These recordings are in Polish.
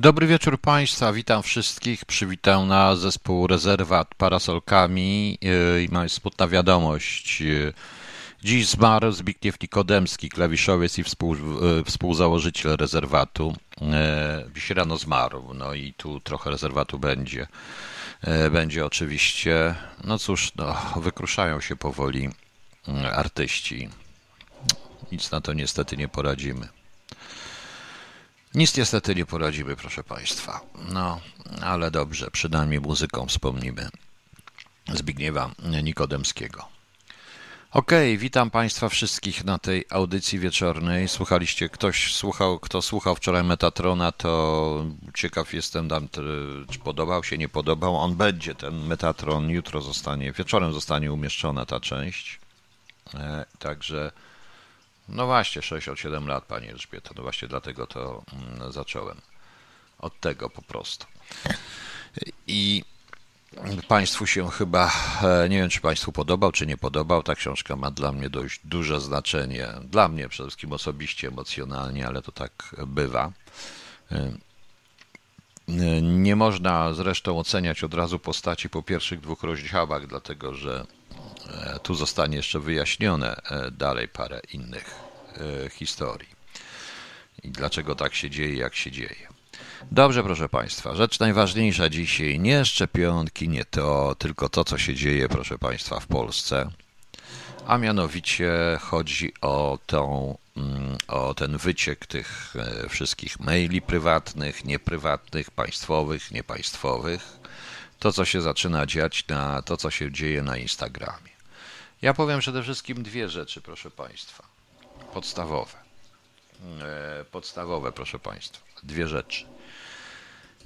Dobry wieczór Państwa, witam wszystkich. Przywitał na zespół Rezerwat Parasolkami yy, i mam smutna wiadomość. Yy, Dziś zmarł Zbigniew Nikodemski, klawiszowiec i współ, yy, współzałożyciel rezerwatu. Dziś rano zmarł, no i tu trochę rezerwatu będzie. Będzie oczywiście, no cóż, no, wykruszają się powoli artyści. Nic na to niestety nie poradzimy. Nic niestety nie poradzimy, proszę Państwa. No, ale dobrze, przynajmniej muzyką wspomnimy Zbigniewa Nikodemskiego. Okej, okay, witam Państwa wszystkich na tej audycji wieczornej. Słuchaliście, ktoś słuchał, kto słuchał wczoraj Metatrona, to ciekaw jestem, czy podobał się, nie podobał. On będzie, ten Metatron, jutro zostanie, wieczorem zostanie umieszczona ta część. E, także no właśnie, 67 lat, Pani Elżbieta. No właśnie dlatego to mm, zacząłem. Od tego po prostu. I Państwu się chyba, e, nie wiem czy Państwu podobał, czy nie podobał, ta książka ma dla mnie dość duże znaczenie. Dla mnie przede wszystkim osobiście, emocjonalnie, ale to tak bywa. E, nie można zresztą oceniać od razu postaci po pierwszych dwóch rozdziałach, dlatego że tu zostanie jeszcze wyjaśnione e, dalej parę innych e, historii. I dlaczego tak się dzieje, jak się dzieje. Dobrze, proszę Państwa, rzecz najważniejsza dzisiaj nie szczepionki, nie to, tylko to, co się dzieje, proszę Państwa, w Polsce. A mianowicie chodzi o, tą, mm, o ten wyciek tych wszystkich maili prywatnych, nieprywatnych, państwowych, niepaństwowych. To, co się zaczyna dziać, na to, co się dzieje na Instagramie. Ja powiem przede wszystkim dwie rzeczy, proszę Państwa. Podstawowe. E, podstawowe, proszę Państwa. Dwie rzeczy.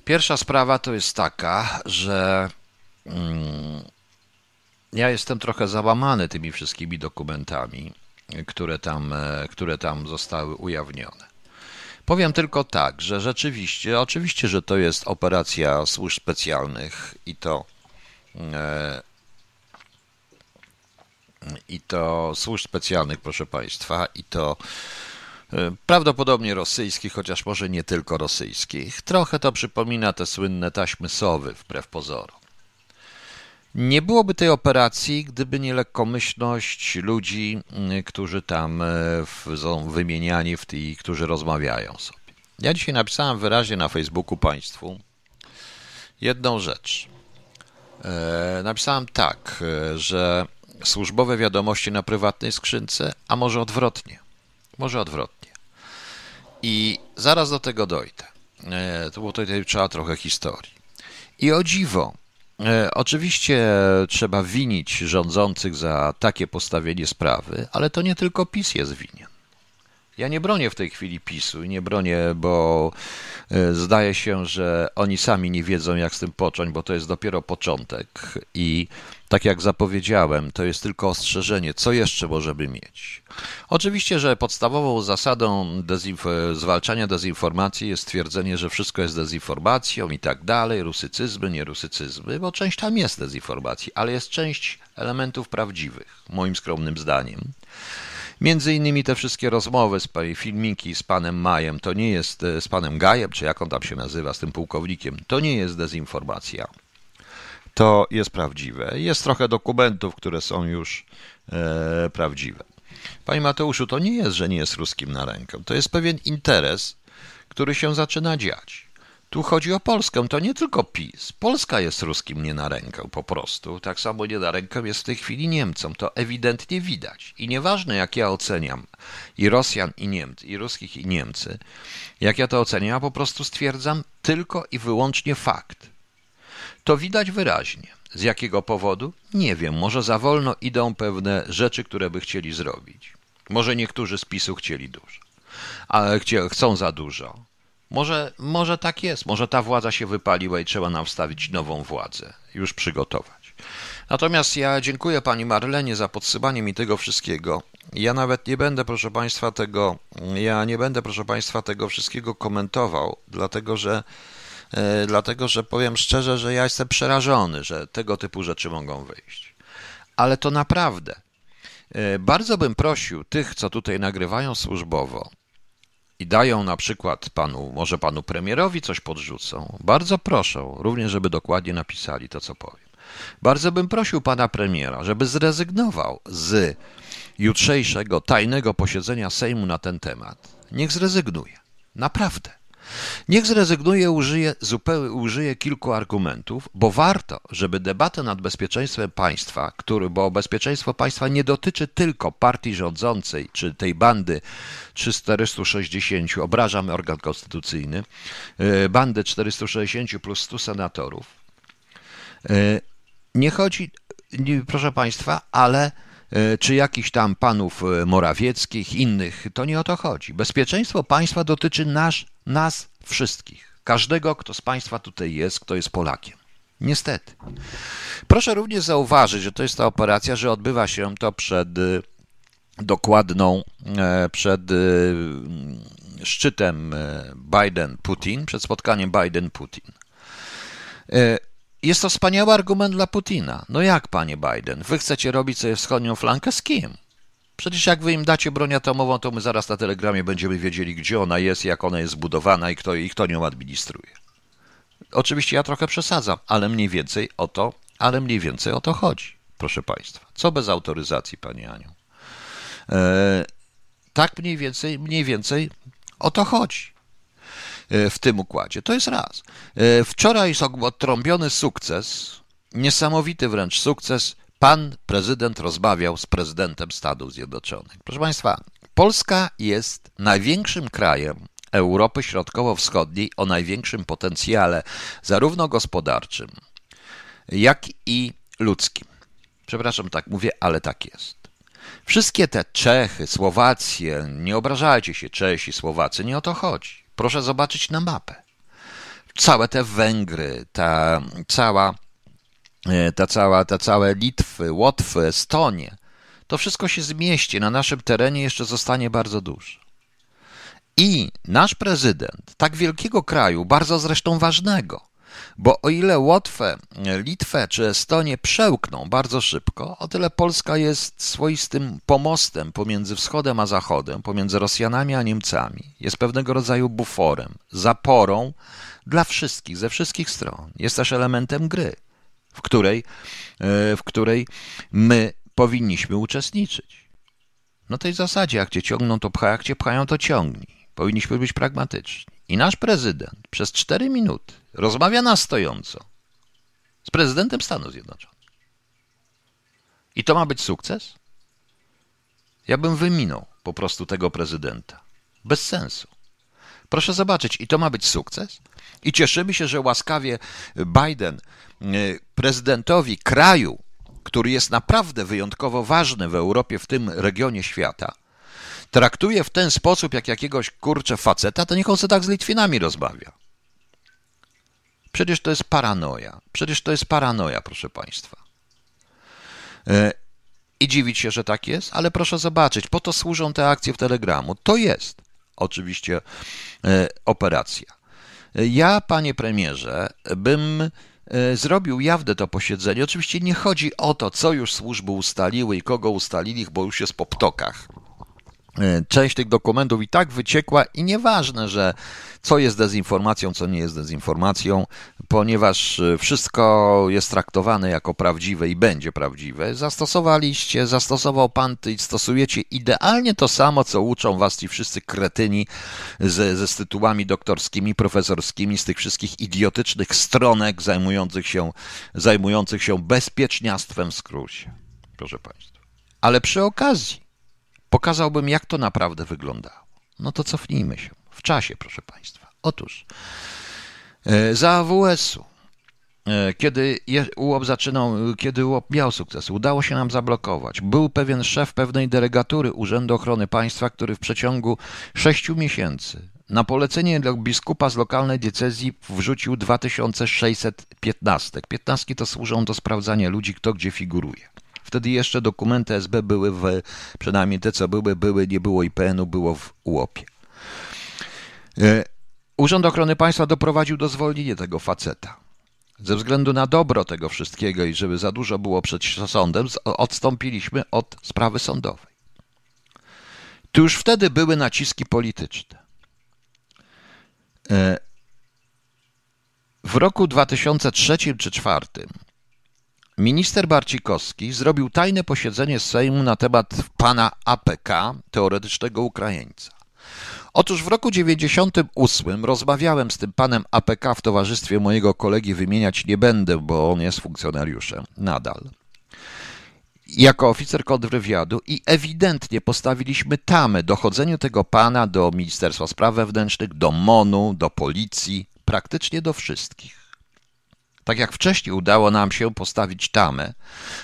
Pierwsza sprawa to jest taka, że mm, ja jestem trochę załamany tymi wszystkimi dokumentami, które tam, e, które tam zostały ujawnione. Powiem tylko tak, że rzeczywiście, oczywiście, że to jest operacja służb specjalnych i to e, i to służb specjalnych, proszę Państwa, i to e, prawdopodobnie rosyjskich, chociaż może nie tylko rosyjskich. Trochę to przypomina te słynne taśmy sowy, wbrew pozorom. Nie byłoby tej operacji, gdyby nie lekkomyślność ludzi, którzy tam e, są wymieniani w tej, którzy rozmawiają sobie. Ja dzisiaj napisałem wyraźnie na Facebooku Państwu jedną rzecz. E, napisałem tak, że służbowe wiadomości na prywatnej skrzynce, a może odwrotnie. Może odwrotnie. I zaraz do tego dojdę. E, to było tutaj trzeba trochę historii. I o dziwo, e, oczywiście trzeba winić rządzących za takie postawienie sprawy, ale to nie tylko PiS jest winien. Ja nie bronię w tej chwili PiSu nie bronię, bo e, zdaje się, że oni sami nie wiedzą, jak z tym począć, bo to jest dopiero początek. I tak jak zapowiedziałem, to jest tylko ostrzeżenie, co jeszcze możemy mieć. Oczywiście, że podstawową zasadą dezinf- zwalczania dezinformacji jest stwierdzenie, że wszystko jest dezinformacją i tak dalej, rusycyzmy, nie rusycyzmy, bo część tam jest dezinformacji, ale jest część elementów prawdziwych, moim skromnym zdaniem. Między innymi te wszystkie rozmowy, z filmiki z panem Majem, to nie jest e, z panem Gajem, czy jak on tam się nazywa, z tym pułkownikiem, to nie jest dezinformacja. To jest prawdziwe. Jest trochę dokumentów, które są już e, prawdziwe. Panie Mateuszu, to nie jest, że nie jest ruskim na rękę. To jest pewien interes, który się zaczyna dziać. Tu chodzi o Polskę, to nie tylko PiS. Polska jest ruskim nie na rękę po prostu. Tak samo nie na rękę jest w tej chwili Niemcom. To ewidentnie widać. I nieważne jak ja oceniam i Rosjan i Niemcy, i ruskich i Niemcy, jak ja to oceniam, ja po prostu stwierdzam tylko i wyłącznie fakt. To widać wyraźnie. Z jakiego powodu? Nie wiem. Może za wolno idą pewne rzeczy, które by chcieli zrobić. Może niektórzy z PiSu chcieli dużo, ale chcą za dużo może, może tak jest, może ta władza się wypaliła i trzeba nam wstawić nową władzę, już przygotować. Natomiast ja dziękuję pani Marlenie za podsypanie mi tego wszystkiego. Ja nawet nie będę, proszę państwa, tego, ja nie będę, proszę państwa, tego wszystkiego komentował, dlatego że, dlatego że powiem szczerze, że ja jestem przerażony, że tego typu rzeczy mogą wyjść. Ale to naprawdę. E, bardzo bym prosił tych, co tutaj nagrywają służbowo, i dają na przykład panu, może panu premierowi coś podrzucą, bardzo proszę, również żeby dokładnie napisali to, co powiem. Bardzo bym prosił pana premiera, żeby zrezygnował z jutrzejszego tajnego posiedzenia Sejmu na ten temat. Niech zrezygnuje. Naprawdę. Niech zrezygnuje, użyje, użyje kilku argumentów, bo warto, żeby debatę nad bezpieczeństwem państwa, który, bo bezpieczeństwo państwa nie dotyczy tylko partii rządzącej, czy tej bandy 460, obrażam organ konstytucyjny, e, bandy 460 plus 100 senatorów. E, nie chodzi, proszę państwa, ale E, czy jakichś tam panów Morawieckich, innych, to nie o to chodzi. Bezpieczeństwo państwa dotyczy nas, nas wszystkich. Każdego, kto z państwa tutaj jest, kto jest Polakiem. Niestety. Proszę również zauważyć, że to jest ta operacja, że odbywa się to przed e, dokładną, przed szczytem Biden-Putin, przed spotkaniem Biden-Putin. Jest to wspaniały argument dla Putina. No jak, panie Biden, wy chcecie robić sobie wschodnią flankę z kim? Przecież jak wy im dacie broń atomową, to my zaraz na telegramie będziemy wiedzieli, gdzie ona jest, jak ona jest zbudowana i kto, i kto nią administruje. Oczywiście ja trochę przesadzam, ale mniej więcej o to, ale mniej więcej o to chodzi, proszę państwa. Co bez autoryzacji, pani Aniu? Eee, tak mniej więcej, mniej więcej o to chodzi. E, w tym układzie. To jest raz. E, wczoraj jest odtrąbiony sukces, niesamowity wręcz sukces. Pan prezydent rozmawiał z prezydentem Stanów Zjednoczonych. Proszę Państwa, Polska jest największym krajem Europy Środkowo-Wschodniej o największym potencjale, zarówno gospodarczym, jak i ludzkim. Przepraszam, tak mówię, ale tak jest. Wszystkie te Czechy, Słowacje, nie obrażajcie się, Czesi, Słowacy, nie o to chodzi. Proszę zobaczyć na mapę. Całe te Węgry, ta cała, ta cała, ta całe Litwy, Łotwy, Estonie, to wszystko się zmieści. Na naszym terenie jeszcze zostanie bardzo dużo. I nasz prezydent tak wielkiego kraju, bardzo zresztą ważnego, bo o ile Łotwę, Litwę czy Estonię przełkną bardzo szybko, o tyle Polska jest swoistym pomostem pomiędzy wschodem a zachodem, pomiędzy Rosjanami a Niemcami. Jest pewnego rodzaju buforem, zaporą dla wszystkich, ze wszystkich stron. Jest też elementem gry, w której, e, w której my powinniśmy uczestniczyć. No tej zasadzie, jak cię ciągną, to pcha, jak cię pchają, to ciągnij. Powinniśmy być pragmatyczni. I nasz prezydent przez cztery minuty rozmawia na stojąco z prezydentem Stanów Zjednoczonych. I to ma być sukces? Ja bym wyminął po prostu tego prezydenta. Bez sensu. Proszę zobaczyć, i to ma być sukces? I cieszymy się, że łaskawie Biden prezydentowi kraju, który jest naprawdę wyjątkowo ważny w Europie, w tym regionie świata, traktuje w ten sposób jak jakiegoś kurcze faceta, to niech on se tak z Litwinami rozmawia. Przecież to jest paranoja. Przecież to jest paranoja, proszę Państwa. E, I dziwić się, że tak jest, ale proszę zobaczyć, po to służą te akcje w Telegramu. To jest oczywiście e, operacja. Ja, panie premierze, bym zrobił jawne to posiedzenie. Oczywiście nie chodzi o to, co już służby ustaliły i kogo ustalili, bo już jest po ptokach. E, część tych dokumentów i tak wyciekła i nieważne, że co jest dezinformacją, co nie jest dezinformacją, ponieważ e, wszystko jest traktowane jako prawdziwe i będzie prawdziwe. Zastosowaliście, zastosował pan i stosujecie idealnie to samo, co uczą was ci wszyscy kretyni ze, ze tytułami doktorskimi, profesorskimi, z tych wszystkich idiotycznych stronek zajmujących się, zajmujących się bezpieczniastwem w skrócie. Proszę państwa. Ale przy okazji, pokazałbym, jak to naprawdę wyglądało. No to cofnijmy się w czasie, proszę Państwa. Otóż e, za AWS-u, e, kiedy UOP zaczynał, kiedy UOP miał sukces, udało się nam zablokować. Był pewien szef pewnej delegatury Urzędu Ochrony Państwa, który w przeciągu sześciu miesięcy na polecenie biskupa z lokalnej diecezji wrzucił 2615. Piętnastki to służą do sprawdzania ludzi, kto gdzie figuruje. Wtedy jeszcze dokumenty SB były w, przynajmniej te co były, były, nie było IPN-u, było w UOP-ie. E, Urząd Ochrony Państwa doprowadził do zwolnienia tego faceta. Ze względu na dobro tego wszystkiego i żeby za dużo było przed sądem, odstąpiliśmy od sprawy sądowej. Tu już wtedy były naciski polityczne. E, w roku 2003 czy 2004 minister Barcikowski zrobił tajne posiedzenie Sejmu na temat pana APK, teoretycznego Ukraińca. Otóż w roku 98 rozmawiałem z tym panem APK w towarzystwie mojego kolegi, wymieniać nie będę, bo on jest funkcjonariuszem nadal. Jako oficer kontrwywiadu i ewidentnie postawiliśmy tamę dochodzeniu tego pana do Ministerstwa Spraw Wewnętrznych, do MONU, do policji, praktycznie do wszystkich. Tak jak wcześniej udało nam się postawić tamę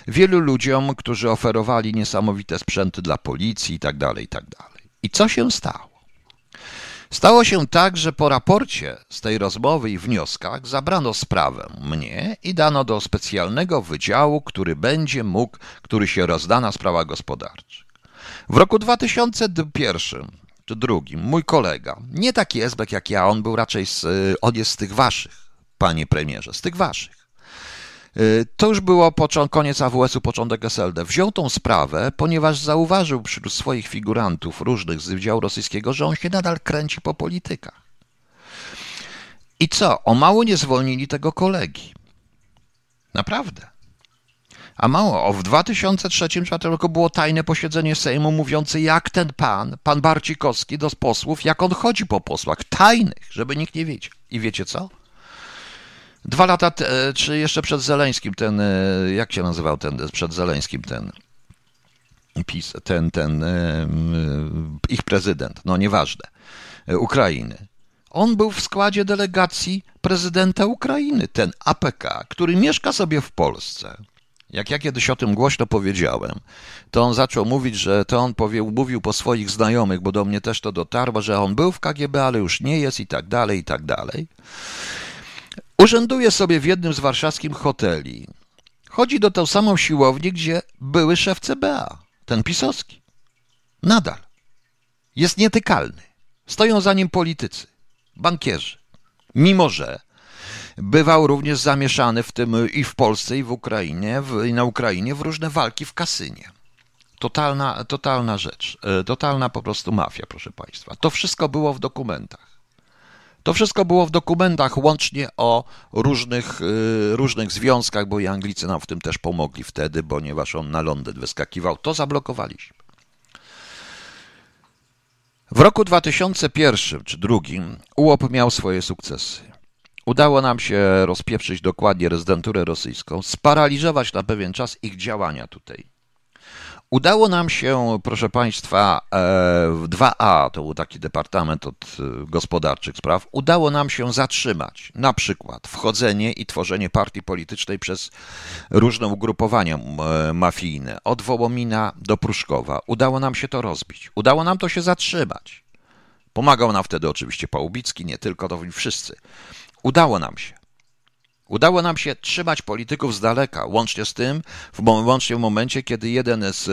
wielu ludziom, którzy oferowali niesamowite sprzęty dla policji itd., tak itd. Tak I co się stało? Stało się tak, że po raporcie z tej rozmowy i wnioskach zabrano sprawę mnie i dano do specjalnego wydziału, który będzie mógł, który się rozda na sprawach gospodarczych. W roku 2001 czy drugim mój kolega, nie taki esbek jak ja, on był raczej z, on jest z tych waszych, panie premierze, z tych waszych. Y, to już było koniec AWS-u, początek SLD. Wziął tą sprawę, ponieważ zauważył wśród swoich figurantów różnych z wydziału rosyjskiego, że on się nadal kręci po politykach. I co? O mało nie zwolnili tego kolegi. Naprawdę. A mało, o w 2003-2004 roku było tajne posiedzenie Sejmu mówiące, jak ten pan, pan Barcikowski do posłów, jak on chodzi po posłach. Tajnych, żeby nikt nie wiedział. I wiecie co? Dwa lata, czy jeszcze przed Zeleńskim, ten, e, jak się nazywał ten, przed Zeleńskim ten, PiS, ten, ten, e, ich prezydent, no nieważne, e, Ukrainy. On był w składzie delegacji prezydenta Ukrainy, ten APK, który mieszka sobie w Polsce. Jak ja kiedyś o tym głośno powiedziałem, to on zaczął mówić, że to on powie, mówił po swoich znajomych, bo do mnie też to dotarło, że on był w KGB, ale już nie jest i tak dalej, i tak dalej. Urzęduje sobie w jednym z warszawskich hoteli. Chodzi do tą samą siłownię, gdzie były szef CBA, ten pisowski. Nadal. Jest nietykalny. Stoją za nim politycy, bankierzy. Mimo, że bywał również zamieszany w tym i w Polsce, i w Ukrainie, w, i na Ukrainie w różne walki w kasynie. Totalna, totalna rzecz. E, totalna po prostu mafia, proszę Państwa. To wszystko było w dokumentach. To wszystko było w dokumentach, łącznie o różnych, y, różnych związkach, bo i Anglicy nam w tym też pomogli wtedy, ponieważ on na Londyn wyskakiwał. To zablokowaliśmy. W roku 2001 czy drugim UOP miał swoje sukcesy. Udało nam się rozpieprzyć dokładnie rezydenturę rosyjską, sparaliżować na pewien czas ich działania tutaj. Udało nam się, proszę Państwa, e, w 2A, to był taki departament od e, gospodarczych spraw, udało nam się zatrzymać na przykład wchodzenie i tworzenie partii politycznej przez różne ugrupowania e, mafijne, od Wołomina do Pruszkowa. Udało nam się to rozbić. Udało nam to się zatrzymać. Pomagał nam wtedy oczywiście Pałubicki, nie tylko, to wszyscy. Udało nam się. Udało nam się trzymać polityków z daleka, łącznie z tym, w, łącznie w momencie, kiedy jeden z,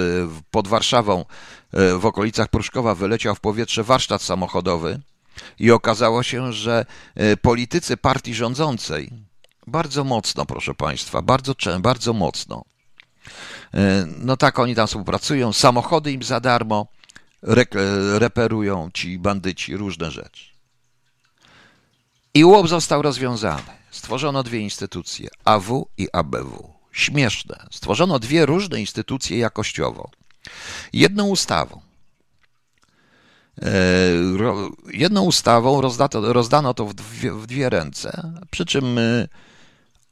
pod Warszawą e, w okolicach Pruszkowa wyleciał w powietrze warsztat samochodowy i okazało się, że e, politycy partii rządzącej bardzo mocno, proszę Państwa, bardzo, bardzo mocno, e, no tak, oni tam współpracują, samochody im za darmo, reperują ci bandyci różne rzeczy. I łop został rozwiązany. Stworzono dwie instytucje, AW i ABW. Śmieszne. Stworzono dwie różne instytucje jakościowo. Jedną ustawą. E, jedną ustawą rozdano, rozdano to w dwie, w dwie ręce, przy czym e,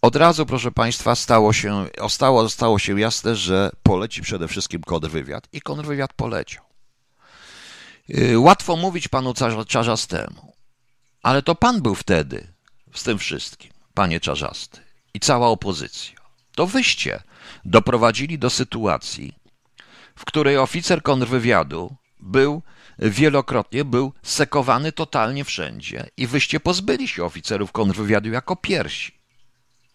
od razu, proszę Państwa, stało się, stało, stało się jasne, że poleci przede wszystkim kontrwywiad i kontrwywiad poleciał. E, łatwo mówić panu Czarzastemu, ale to pan był wtedy z tym wszystkim panie Czarzasty, i cała opozycja. To wyście doprowadzili do sytuacji, w której oficer kontrwywiadu był wielokrotnie był sekowany totalnie wszędzie i wyście pozbyli się oficerów kontrwywiadu jako pierwsi.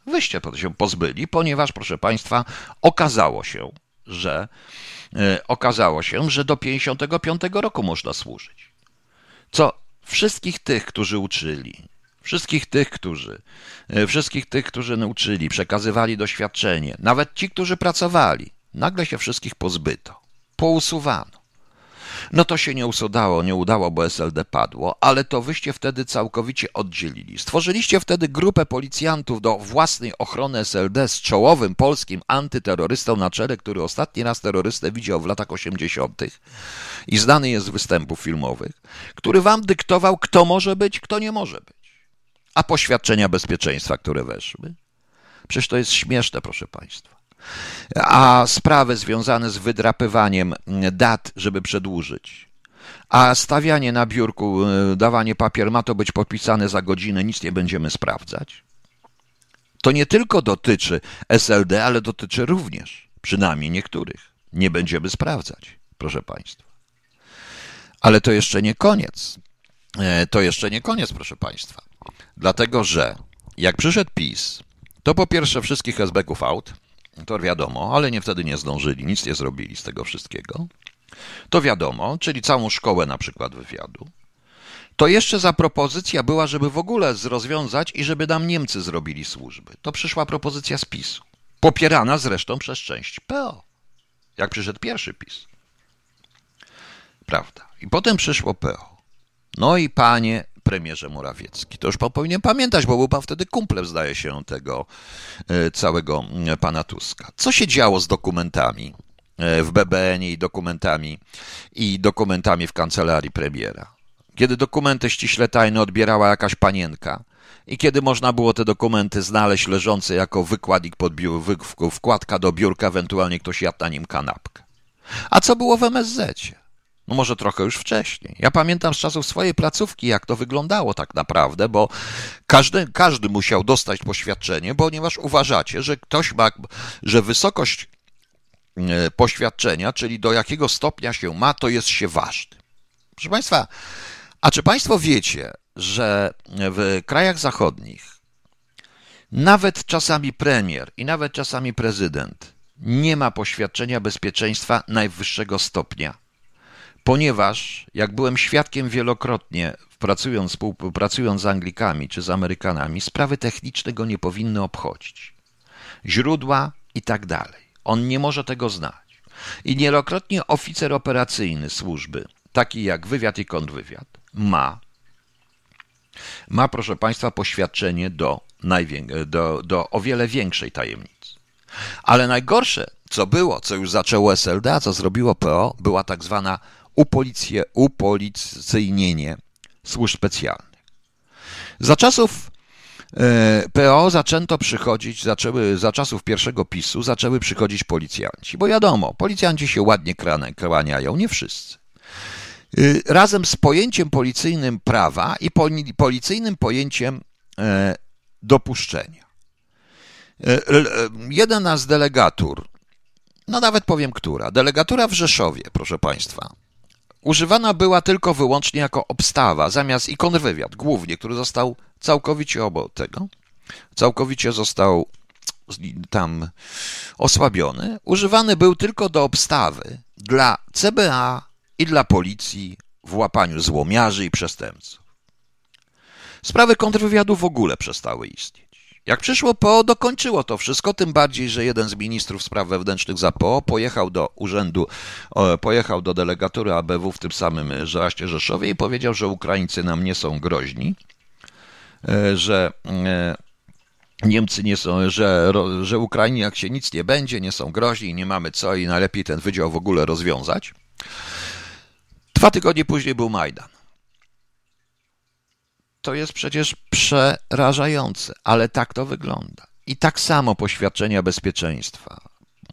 Wyście się pozbyli, ponieważ, proszę Państwa, okazało się, że e, okazało się, że do 55 roku można służyć. Co wszystkich tych, którzy uczyli, Wszystkich tych, którzy, e, wszystkich tych, którzy nauczyli, przekazywali doświadczenie, nawet ci, którzy pracowali, nagle się wszystkich pozbyto, pousuwano. No to się nie udało, nie udało, bo SLD padło, ale to wyście wtedy całkowicie oddzielili. Stworzyliście wtedy grupę policjantów do własnej ochrony SLD z czołowym polskim antyterrorystą na czele, który ostatni raz terrorystę widział w latach 80. i znany jest z występów filmowych, który wam dyktował, kto może być, kto nie może być. A poświadczenia bezpieczeństwa, które weszły? Przecież to jest śmieszne, proszę Państwa a sprawy związane z wydrapywaniem dat, żeby przedłużyć, a stawianie na biurku, e, dawanie papier ma to być podpisane za godzinę, nic nie będziemy sprawdzać. To nie tylko dotyczy SLD, ale dotyczy również, przynajmniej niektórych. Nie będziemy sprawdzać, proszę Państwa. Ale to jeszcze nie koniec. E, to jeszcze nie koniec, proszę Państwa. Dlatego, że jak przyszedł PiS, to po pierwsze wszystkich SB-ków out, to wiadomo, ale nie wtedy nie zdążyli, nic nie zrobili z tego wszystkiego. To wiadomo, czyli całą szkołę na przykład wywiadu. To jeszcze za propozycja była, żeby w ogóle rozwiązać i żeby nam Niemcy zrobili służby. To przyszła propozycja z PiSu. Popierana zresztą przez część PO. Jak przyszedł pierwszy PiS. Prawda. I potem przyszło PO. No i panie premierze Morawiecki. To już powinien pamiętać, bo był pan wtedy kumplem, zdaje się, tego e, całego e, pana Tuska. Co się działo z dokumentami e, w BBN i dokumentami i dokumentami w kancelarii premiera? Kiedy dokumenty ściśle tajne odbierała jakaś panienka i kiedy można było te dokumenty znaleźć leżące jako wykładnik pod biur, wkładka do biurka, ewentualnie ktoś jadł na nim kanapkę. A co było w MSZ? No może trochę już wcześniej. Ja pamiętam z czasów swojej placówki, jak to wyglądało tak naprawdę, bo każdy, każdy musiał dostać poświadczenie, ponieważ uważacie, że ktoś ma, że wysokość e, poświadczenia, czyli do jakiego stopnia się ma, to jest się ważny. Proszę Państwa, a czy Państwo wiecie, że w krajach zachodnich nawet czasami premier i nawet czasami prezydent nie ma poświadczenia bezpieczeństwa najwyższego stopnia? Ponieważ jak byłem świadkiem wielokrotnie, pracując, współpracując z Anglikami czy z Amerykanami, sprawy techniczne go nie powinny obchodzić. Źródła i tak dalej. On nie może tego znać. I nielokrotnie oficer operacyjny służby, taki jak wywiad i kontrwywiad, ma, ma proszę Państwa, poświadczenie do, do, do o wiele większej tajemnicy. Ale najgorsze, co było, co już zaczęło SLD, a co zrobiło PO, była tak zwana upolicje, upolicyjnienie służb specjalnych. Za czasów e, PO zaczęto przychodzić, zaczęły, za czasów pierwszego PiSu zaczęły przychodzić policjanci, bo wiadomo, policjanci się ładnie kłaniają, nie wszyscy. E, razem z pojęciem policyjnym prawa i policyjnym pojęciem e, dopuszczenia. Jeden z delegatur, no nawet powiem która, delegatura w Rzeszowie, proszę Państwa, używana była tylko wyłącznie jako obstawa, zamiast i kontrwywiad, głównie, który został całkowicie obok tego, całkowicie został tam osłabiony, używany był tylko do obstawy dla CBA i dla policji w łapaniu złomiarzy i przestępców. Sprawy kontrwywiadu w ogóle przestały istnieć. Jak przyszło PO, dokończyło to wszystko, tym bardziej, że jeden z ministrów spraw wewnętrznych za PO pojechał do urzędu, pojechał do delegatury ABW w tym samym Żelaście Rzeszowie i powiedział, że Ukraińcy nam nie są groźni, e, że e, Niemcy nie są, że, że Ukrainie jak się nic nie będzie, nie są groźni, nie mamy co i najlepiej ten wydział w ogóle rozwiązać. Dwa tygodnie później był Majdan to jest przecież przerażające, ale tak to wygląda. I tak samo poświadczenia bezpieczeństwa.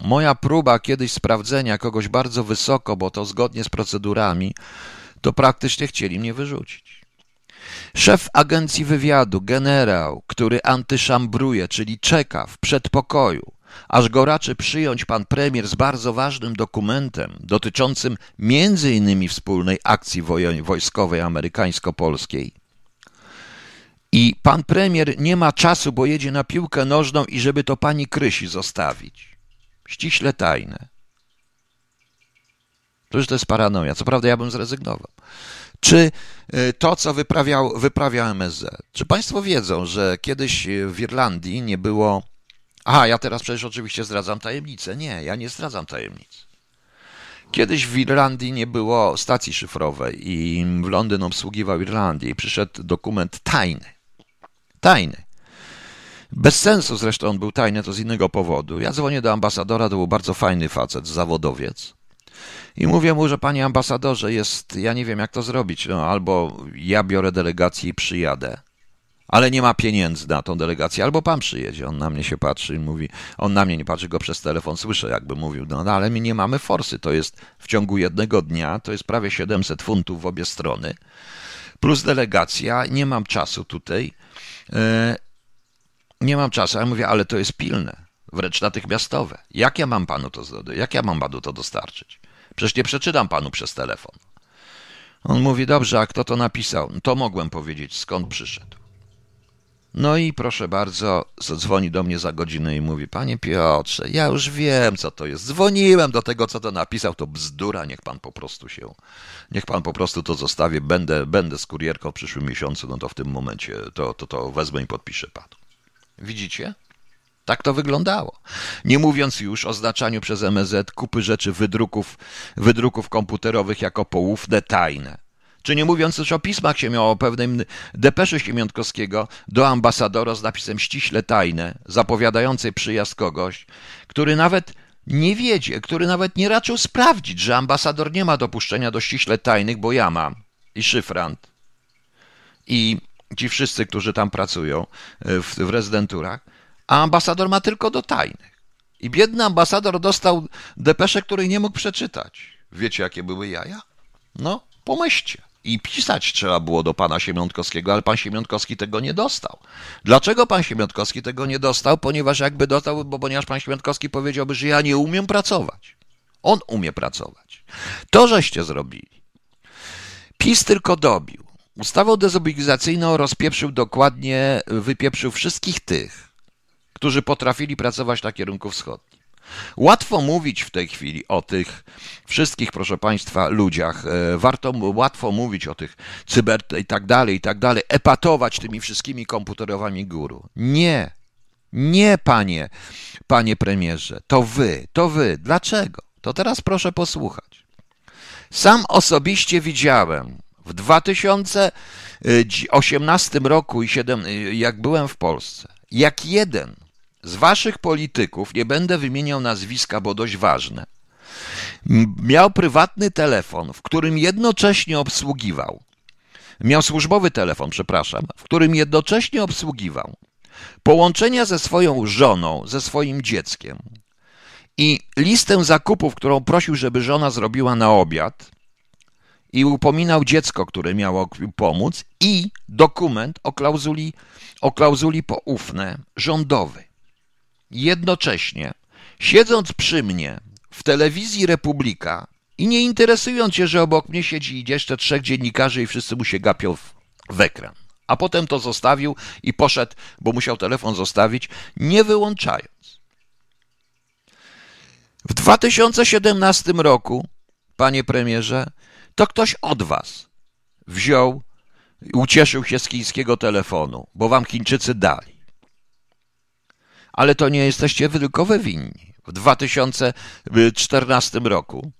Moja próba kiedyś sprawdzenia kogoś bardzo wysoko, bo to zgodnie z procedurami, to praktycznie chcieli mnie wyrzucić. Szef agencji wywiadu, generał, który antyszambruje, czyli czeka w przedpokoju, aż go raczy przyjąć pan premier z bardzo ważnym dokumentem dotyczącym między innymi wspólnej akcji wojskowej amerykańsko-polskiej, i pan premier nie ma czasu, bo jedzie na piłkę nożną i żeby to pani Krysi zostawić. Ściśle tajne. Przecież to jest paranoja. Co prawda ja bym zrezygnował. Czy y, to, co wyprawiał, wyprawia MSZ? Czy państwo wiedzą, że kiedyś w Irlandii nie było... Aha, ja teraz przecież oczywiście zdradzam tajemnicę. Nie, ja nie zdradzam tajemnic. Kiedyś w Irlandii nie było stacji szyfrowej i Londyn obsługiwał Irlandię i przyszedł dokument tajny. Tajny. Bez sensu zresztą on był tajny, to z innego powodu. Ja dzwonię do ambasadora, to był bardzo fajny facet, zawodowiec. I mówię mu, że panie ambasadorze, jest, ja nie wiem jak to zrobić, no albo ja biorę delegację i przyjadę, ale nie ma pieniędzy na tą delegację, albo pan przyjedzie. On na mnie się patrzy i mówi, on na mnie nie patrzy, go przez telefon słyszę, jakby mówił, no, no ale my nie mamy forsy, to jest w ciągu jednego dnia, to jest prawie 700 funtów w obie strony, plus delegacja, nie mam czasu tutaj, e, nie mam czasu. Ja mówię, ale to jest pilne, wręcz natychmiastowe. Jak ja mam panu to, jak ja mam panu to dostarczyć? Przecież nie przeczytam panu przez telefon. On mówi, dobrze, a kto to napisał? To mogłem powiedzieć, skąd przyszedł. No i proszę bardzo, dzwoni do mnie za godzinę i mówi, panie Piotrze, ja już wiem, co to jest. Dzwoniłem do tego, co to napisał, to bzdura, niech pan po prostu się, niech pan po prostu to zostawi, będę, będę z kurierką w przyszłym miesiącu, no to w tym momencie to, to, to wezmę i podpiszę panu. Widzicie? Tak to wyglądało. Nie mówiąc już o znaczaniu przez MZ kupy rzeczy wydruków, wydruków komputerowych jako poufne, tajne. Czy nie mówiąc już o pismach się miało o pewnym depeszy Siemiątkowskiego do ambasadora z napisem ściśle tajne, zapowiadającej przyjazd kogoś, który nawet nie wiedzie, który nawet nie raczył sprawdzić, że ambasador nie ma dopuszczenia do ściśle tajnych, bo ja mam i szyfrant i ci wszyscy, którzy tam pracują w, w rezydenturach, a ambasador ma tylko do tajnych. I biedny ambasador dostał depeszę, której nie mógł przeczytać. Wiecie, jakie były jaja? No, pomyślcie. I pisać trzeba było do pana Siemiątkowskiego, ale pan Siemiątkowski tego nie dostał. Dlaczego pan Siemiątkowski tego nie dostał? Ponieważ jakby dostał, bo ponieważ pan Siemiątkowski powiedziałby, że ja nie umiem pracować. On umie pracować. To żeście zrobili. PiS tylko dobił. Ustawą dezobilizacyjną rozpieprzył dokładnie, wypieprzył wszystkich tych, którzy potrafili pracować na kierunku wschodnim. Łatwo mówić w tej chwili o tych wszystkich, proszę Państwa, ludziach. E, warto łatwo mówić o tych cyber i tak dalej, i tak dalej, epatować tymi wszystkimi komputerowami guru. Nie, nie, panie, panie premierze, to wy, to wy. Dlaczego? To teraz proszę posłuchać. Sam osobiście widziałem w 2018 roku, jak byłem w Polsce, jak jeden z waszych polityków, nie będę wymieniał nazwiska, bo dość ważne, miał prywatny telefon, w którym jednocześnie obsługiwał, miał służbowy telefon, przepraszam, w którym jednocześnie obsługiwał połączenia ze swoją żoną, ze swoim dzieckiem i listę zakupów, którą prosił, żeby żona zrobiła na obiad i upominał dziecko, które miało pomóc i dokument o klauzuli, o klauzuli poufne rządowy jednocześnie, siedząc przy mnie w telewizji Republika i nie interesując się, że obok mnie siedzi jeszcze trzech dziennikarzy i wszyscy mu się gapią w, w ekran. A potem to zostawił i poszedł, bo musiał telefon zostawić, nie wyłączając. W 2017 roku, panie premierze, to ktoś od was wziął ucieszył się z chińskiego telefonu, bo wam Chińczycy dali ale to nie jesteście wy tylko wy winni. W 2014 roku,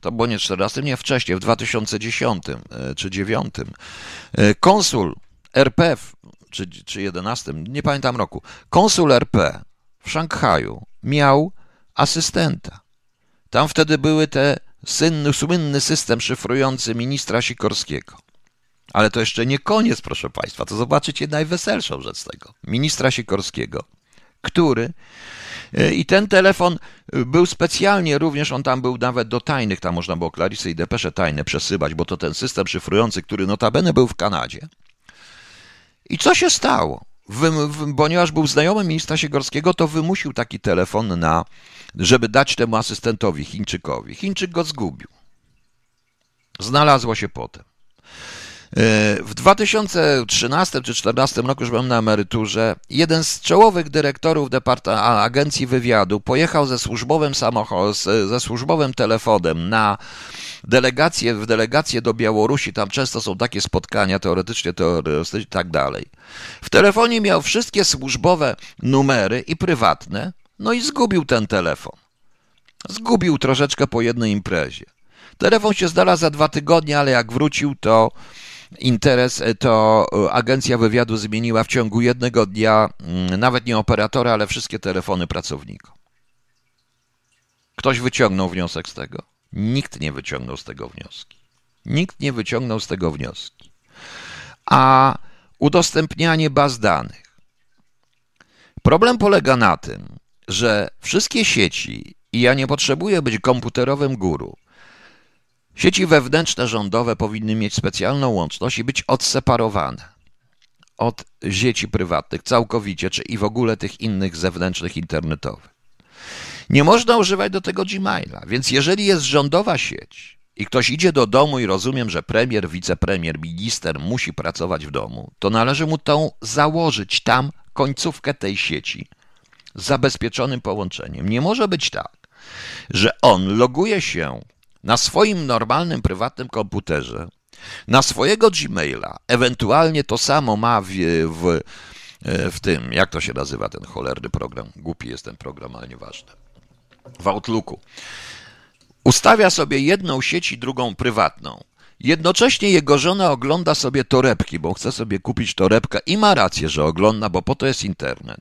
to było nie 14, nie wcześniej, w 2010 e, czy 2009, e, konsul RP, czy, czy 11, nie pamiętam roku, konsul RP w Szanghaju miał asystenta. Tam wtedy były te syn, słynny system szyfrujący ministra Sikorskiego. Ale to jeszcze nie koniec, proszę Państwa. To zobaczycie najweselszą rzecz z tego. Ministra Sikorskiego który e, i ten telefon był specjalnie, również on tam był nawet do tajnych, tam można było Klarisy i depesze tajne przesyłać, bo to ten system szyfrujący, który notabene był w Kanadzie. I co się stało? Wy, ponieważ był znajomym ministra Siegorskiego, to wymusił taki telefon na, żeby dać temu asystentowi Chińczykowi. Chińczyk go zgubił. Znalazło się potem. W 2013 czy 2014 roku, już byłem na emeryturze, jeden z czołowych dyrektorów Agencji Wywiadu pojechał ze służbowym samochodem, ze służbowym telefonem na delegację, w delegację do Białorusi, tam często są takie spotkania teoretycznie, teoretycznie i tak dalej. W telefonie miał wszystkie służbowe numery i prywatne, no i zgubił ten telefon. Zgubił troszeczkę po jednej imprezie. Telefon się znalazł za dwa tygodnie, ale jak wrócił, to interes, to agencja wywiadu zmieniła w ciągu jednego dnia mm, nawet nie operatora, ale wszystkie telefony pracownikom. Ktoś wyciągnął wniosek z tego? Nikt nie wyciągnął z tego wnioski. Nikt nie wyciągnął z tego wnioski. A udostępnianie baz danych. Problem polega na tym, że wszystkie sieci, i ja nie potrzebuję być komputerowym guru, sieci wewnętrzne rządowe powinny mieć specjalną łączność i być odseparowane od sieci prywatnych całkowicie, czy i w ogóle tych innych zewnętrznych internetowych. Nie można używać do tego Gmaila, więc jeżeli jest rządowa sieć i ktoś idzie do domu i rozumiem, że premier, wicepremier, minister musi pracować w domu, to należy mu tą założyć tam końcówkę tej sieci zabezpieczonym połączeniem. Nie może być tak, że on loguje się na swoim normalnym, prywatnym komputerze, na swojego Gmaila, ewentualnie to samo ma w, w, w tym, jak to się nazywa ten cholerny program, głupi jest ten program, ale nieważne, w Outlooku. Ustawia sobie jedną sieć i drugą prywatną. Jednocześnie jego żona ogląda sobie torebki, bo chce sobie kupić torebkę i ma rację, że ogląda, bo po to jest internet.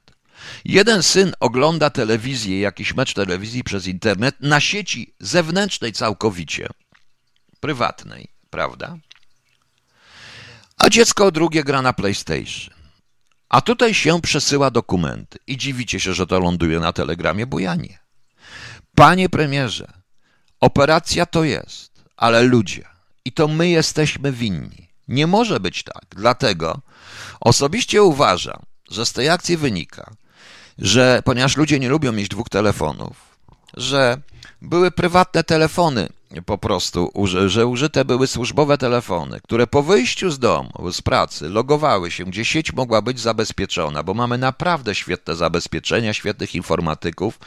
Jeden syn ogląda telewizję, jakiś mecz telewizji przez internet na sieci zewnętrznej całkowicie, prywatnej, prawda? A dziecko drugie gra na PlayStation. A tutaj się przesyła dokumenty i dziwicie się, że to ląduje na telegramie, bo ja nie. Panie premierze, operacja to jest, ale ludzie, i to my jesteśmy winni. Nie może być tak. Dlatego osobiście uważam, że z tej akcji wynika, że ponieważ ludzie nie lubią mieć dwóch telefonów, że były prywatne telefony po prostu, że użyte były służbowe telefony, które po wyjściu z domu, z pracy, logowały się, gdzie sieć mogła być zabezpieczona, bo mamy naprawdę świetne zabezpieczenia, świetnych informatyków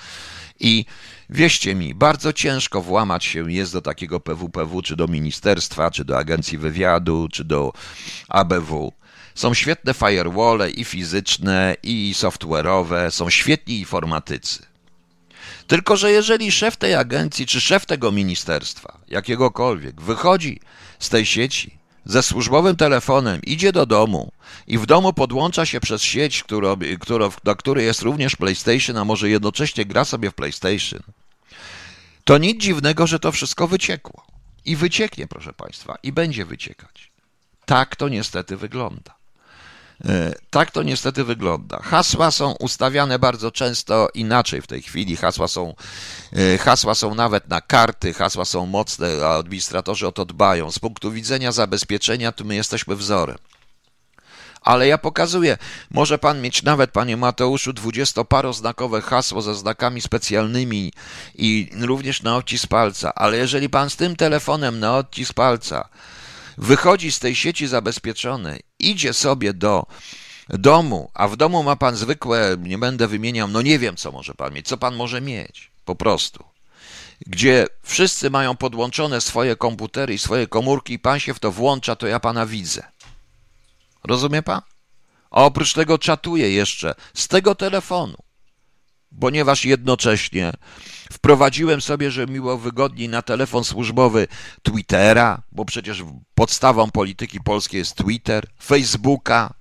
i wieście mi, bardzo ciężko włamać się jest do takiego PWPW, czy do ministerstwa, czy do agencji wywiadu, czy do ABW. Są świetne firewall i fizyczne, i software'owe, są świetni informatycy. Tylko, że jeżeli szef tej agencji, czy szef tego ministerstwa, jakiegokolwiek, wychodzi z tej sieci ze służbowym telefonem, idzie do domu i w domu podłącza się przez sieć, którą, którą, do której jest również PlayStation, a może jednocześnie gra sobie w PlayStation, to nic dziwnego, że to wszystko wyciekło. I wycieknie, proszę Państwa, i będzie wyciekać. Tak to niestety wygląda. E, tak to niestety wygląda. Hasła są ustawiane bardzo często inaczej w tej chwili. Hasła są, e, hasła są nawet na karty, hasła są mocne, a administratorzy o to dbają. Z punktu widzenia zabezpieczenia, to my jesteśmy wzorem. Ale ja pokazuję, może pan mieć nawet, panie Mateuszu, dwudziestoparoznakowe hasło ze znakami specjalnymi i również na odcisk palca, ale jeżeli pan z tym telefonem na odcisk palca wychodzi z tej sieci zabezpieczonej, idzie sobie do domu, a w domu ma pan zwykłe, nie będę wymieniał, no nie wiem, co może pan mieć, co pan może mieć, po prostu. Gdzie wszyscy mają podłączone swoje komputery i swoje komórki, i pan się w to włącza, to ja pana widzę. Rozumie pan? A oprócz tego czatuje jeszcze z tego telefonu, ponieważ jednocześnie Wprowadziłem sobie, że miło wygodniej na telefon służbowy Twittera, bo przecież podstawą polityki polskiej jest Twitter, Facebooka,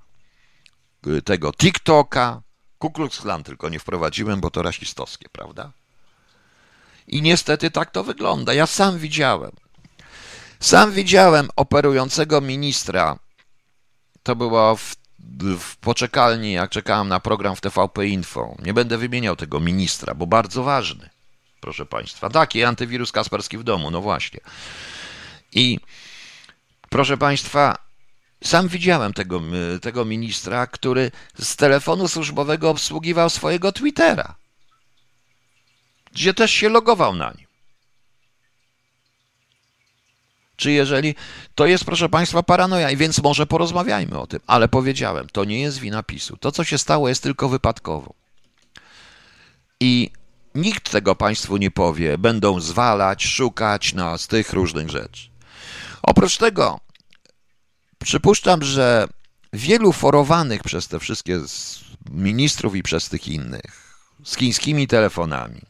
y, tego TikToka, Ku Klux Klan tylko nie wprowadziłem, bo to rasistowskie, prawda? I niestety tak to wygląda. Ja sam widziałem. Sam widziałem operującego ministra. To było w, w poczekalni, jak czekałem na program w TVP Info. Nie będę wymieniał tego ministra, bo bardzo ważny proszę Państwa. Taki antywirus Kasperski w domu, no właśnie. I proszę Państwa, sam widziałem tego, tego ministra, który z telefonu służbowego obsługiwał swojego Twittera, gdzie też się logował na nim. Czy jeżeli to jest, proszę Państwa, paranoja, i więc może porozmawiajmy o tym, ale powiedziałem, to nie jest wina PiSu. To, co się stało, jest tylko wypadkowo. I Nikt tego Państwu nie powie. Będą zwalać, szukać no, z tych różnych rzeczy. Oprócz tego, przypuszczam, że wielu forowanych przez te wszystkie ministrów i przez tych innych z chińskimi telefonami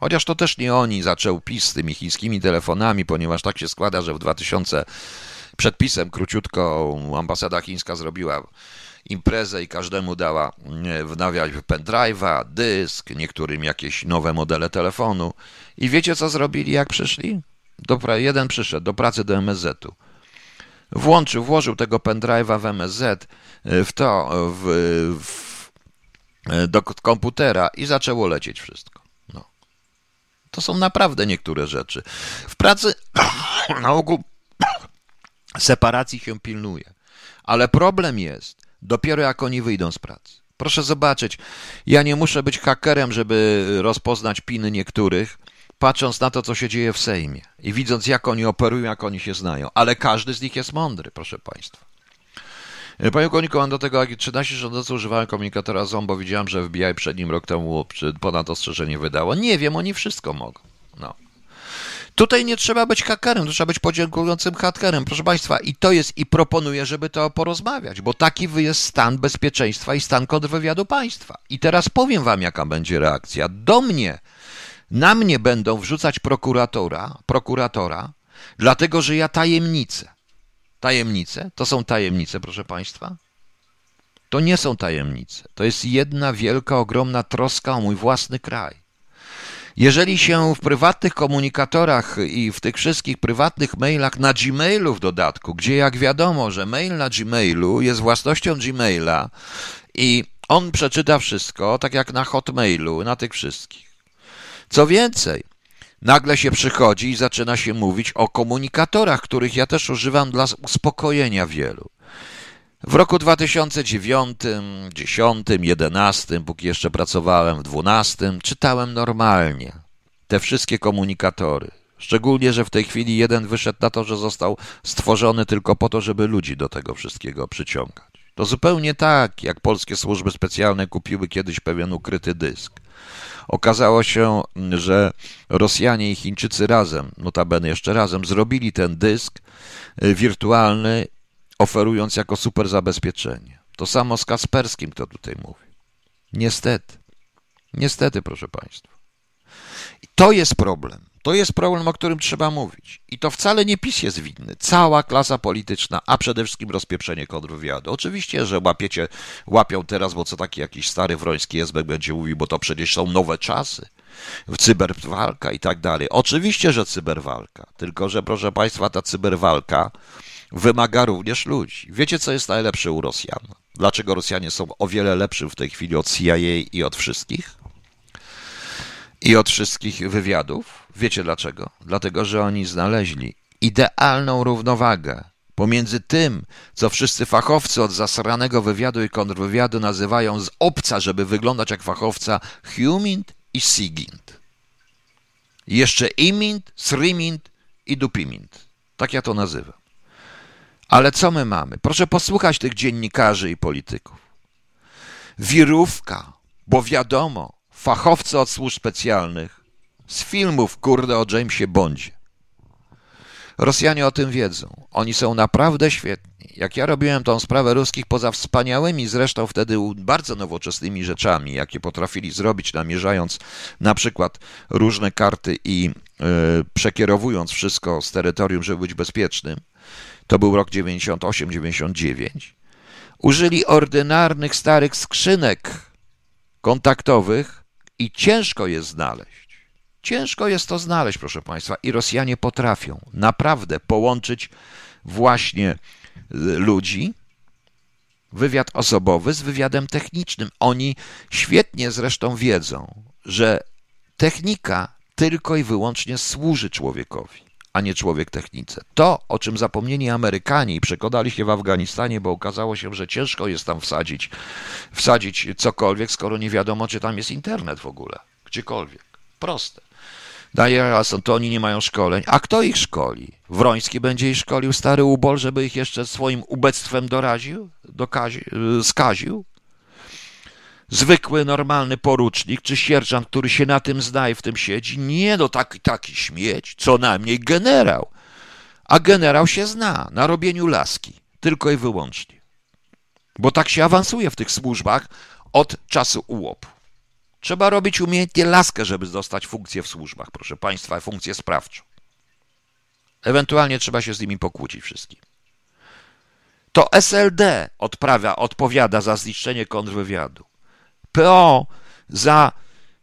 Chociaż to też nie oni zaczął PiS z tymi chińskimi telefonami, ponieważ tak się składa, że w 2000 przed pisem króciutko ambasada chińska zrobiła imprezę i każdemu dała wnawiać pendrive'a, dysk, niektórym jakieś nowe modele telefonu. I wiecie co zrobili, jak przyszli? Do, jeden przyszedł do pracy do MSZ-u. Włączył, włożył tego pendrive'a w MSZ, w to, w, w, do komputera i zaczęło lecieć wszystko. No. To są naprawdę niektóre rzeczy. W pracy na ogół separacji się pilnuje. Ale problem jest dopiero jak oni wyjdą z pracy. Proszę zobaczyć, ja nie muszę być hakerem, żeby rozpoznać piny niektórych, patrząc na to, co się dzieje w Sejmie i widząc, jak oni operują, jak oni się znają. Ale każdy z nich jest mądry, proszę Państwa. Panie Koniku, mam do tego, jak 13 rządzących używałem komunikatora ZOM, bo widziałem, że FBI przed nim rok temu ponad ostrzeżenie wydało. Nie wiem, oni wszystko mogą. No. Tutaj nie trzeba być hakerem, trzeba być podziękującym hakerem, proszę Państwa. I to jest, i proponuję, żeby to porozmawiać, bo taki jest stan bezpieczeństwa i stan kontrwywiadu państwa. I teraz powiem Wam, jaka będzie reakcja. Do mnie, na mnie będą wrzucać prokuratora, prokuratora, dlatego że ja tajemnicę. Tajemnice? To są tajemnice, proszę Państwa? To nie są tajemnice. To jest jedna wielka, ogromna troska o mój własny kraj. Jeżeli się w prywatnych komunikatorach i w tych wszystkich prywatnych mailach na Gmailu w dodatku, gdzie jak wiadomo, że mail na Gmailu jest własnością Gmaila i on przeczyta wszystko, tak jak na Hotmailu, na tych wszystkich. Co więcej, nagle się przychodzi i zaczyna się mówić o komunikatorach, których ja też używam dla uspokojenia wielu. W roku 2009, 10, 11, póki jeszcze pracowałem w 12, czytałem normalnie te wszystkie komunikatory. Szczególnie, że w tej chwili jeden wyszedł na to, że został stworzony tylko po to, żeby ludzi do tego wszystkiego przyciągać. To zupełnie tak, jak polskie służby specjalne kupiły kiedyś pewien ukryty dysk. Okazało się, że Rosjanie i Chińczycy razem, notabene jeszcze razem, zrobili ten dysk y, wirtualny oferując jako super zabezpieczenie. To samo z Kasperskim, kto tutaj mówi. Niestety. Niestety, proszę Państwa. I to jest problem. To jest problem, o którym trzeba mówić. I to wcale nie PiS jest winny. Cała klasa polityczna, a przede wszystkim rozpieprzenie kontrwywiadu. Oczywiście, że łapiecie, łapią teraz, bo co taki jakiś stary wroński SB będzie mówił, bo to przecież są nowe czasy. Cyberwalka i tak dalej. Oczywiście, że cyberwalka. Tylko, że proszę Państwa, ta cyberwalka wymaga również ludzi. Wiecie, co jest najlepsze u Rosjan? Dlaczego Rosjanie są o wiele lepsi w tej chwili od CIA i od wszystkich? I od wszystkich wywiadów? Wiecie dlaczego? Dlatego, że oni znaleźli idealną równowagę pomiędzy tym, co wszyscy fachowcy od zasranego wywiadu i kontrwywiadu nazywają z obca, żeby wyglądać jak fachowca, Humint i Sigint. jeszcze Imint, Srimint i Dupimint. Tak ja to nazywam. Ale co my mamy? Proszę posłuchać tych dziennikarzy i polityków. Wirówka, bo wiadomo, fachowcy od służb specjalnych, z filmów, kurde, o Jamesie Bondzie. Rosjanie o tym wiedzą. Oni są naprawdę świetni. Jak ja robiłem tą sprawę ruskich poza wspaniałymi, zresztą wtedy bardzo nowoczesnymi rzeczami, jakie potrafili zrobić, namierzając na przykład różne karty i yy, przekierowując wszystko z terytorium, żeby być bezpiecznym, to był rok 98-99, użyli ordynarnych starych skrzynek kontaktowych i ciężko je znaleźć. Ciężko jest to znaleźć, proszę Państwa, i Rosjanie potrafią naprawdę połączyć właśnie y, ludzi, wywiad osobowy z wywiadem technicznym. Oni świetnie zresztą wiedzą, że technika tylko i wyłącznie służy człowiekowi a nie człowiek technice. To, o czym zapomnieli Amerykanie i przekonali się w Afganistanie, bo okazało się, że ciężko jest tam wsadzić, wsadzić cokolwiek, skoro nie wiadomo, czy tam jest internet w ogóle, gdziekolwiek. Proste. Daje jasno, to oni nie mają szkoleń. A kto ich szkoli? Wroński będzie ich szkolił, stary ubol, żeby ich jeszcze swoim ubectwem doraził, dokazi, skaził? Zwykły, normalny porucznik czy sierżant, który się na tym zna i w tym siedzi. Nie, no taki, taki śmieć, co najmniej generał. A generał się zna na robieniu laski, tylko i wyłącznie. Bo tak się awansuje w tych służbach od czasu ułopu. Trzeba robić umiejętnie laskę, żeby dostać funkcję w służbach, proszę Państwa, funkcję sprawczą. Ewentualnie trzeba się z nimi pokłócić wszystkim. To SLD odprawia, odpowiada za zniszczenie kontrwywiadu. PO za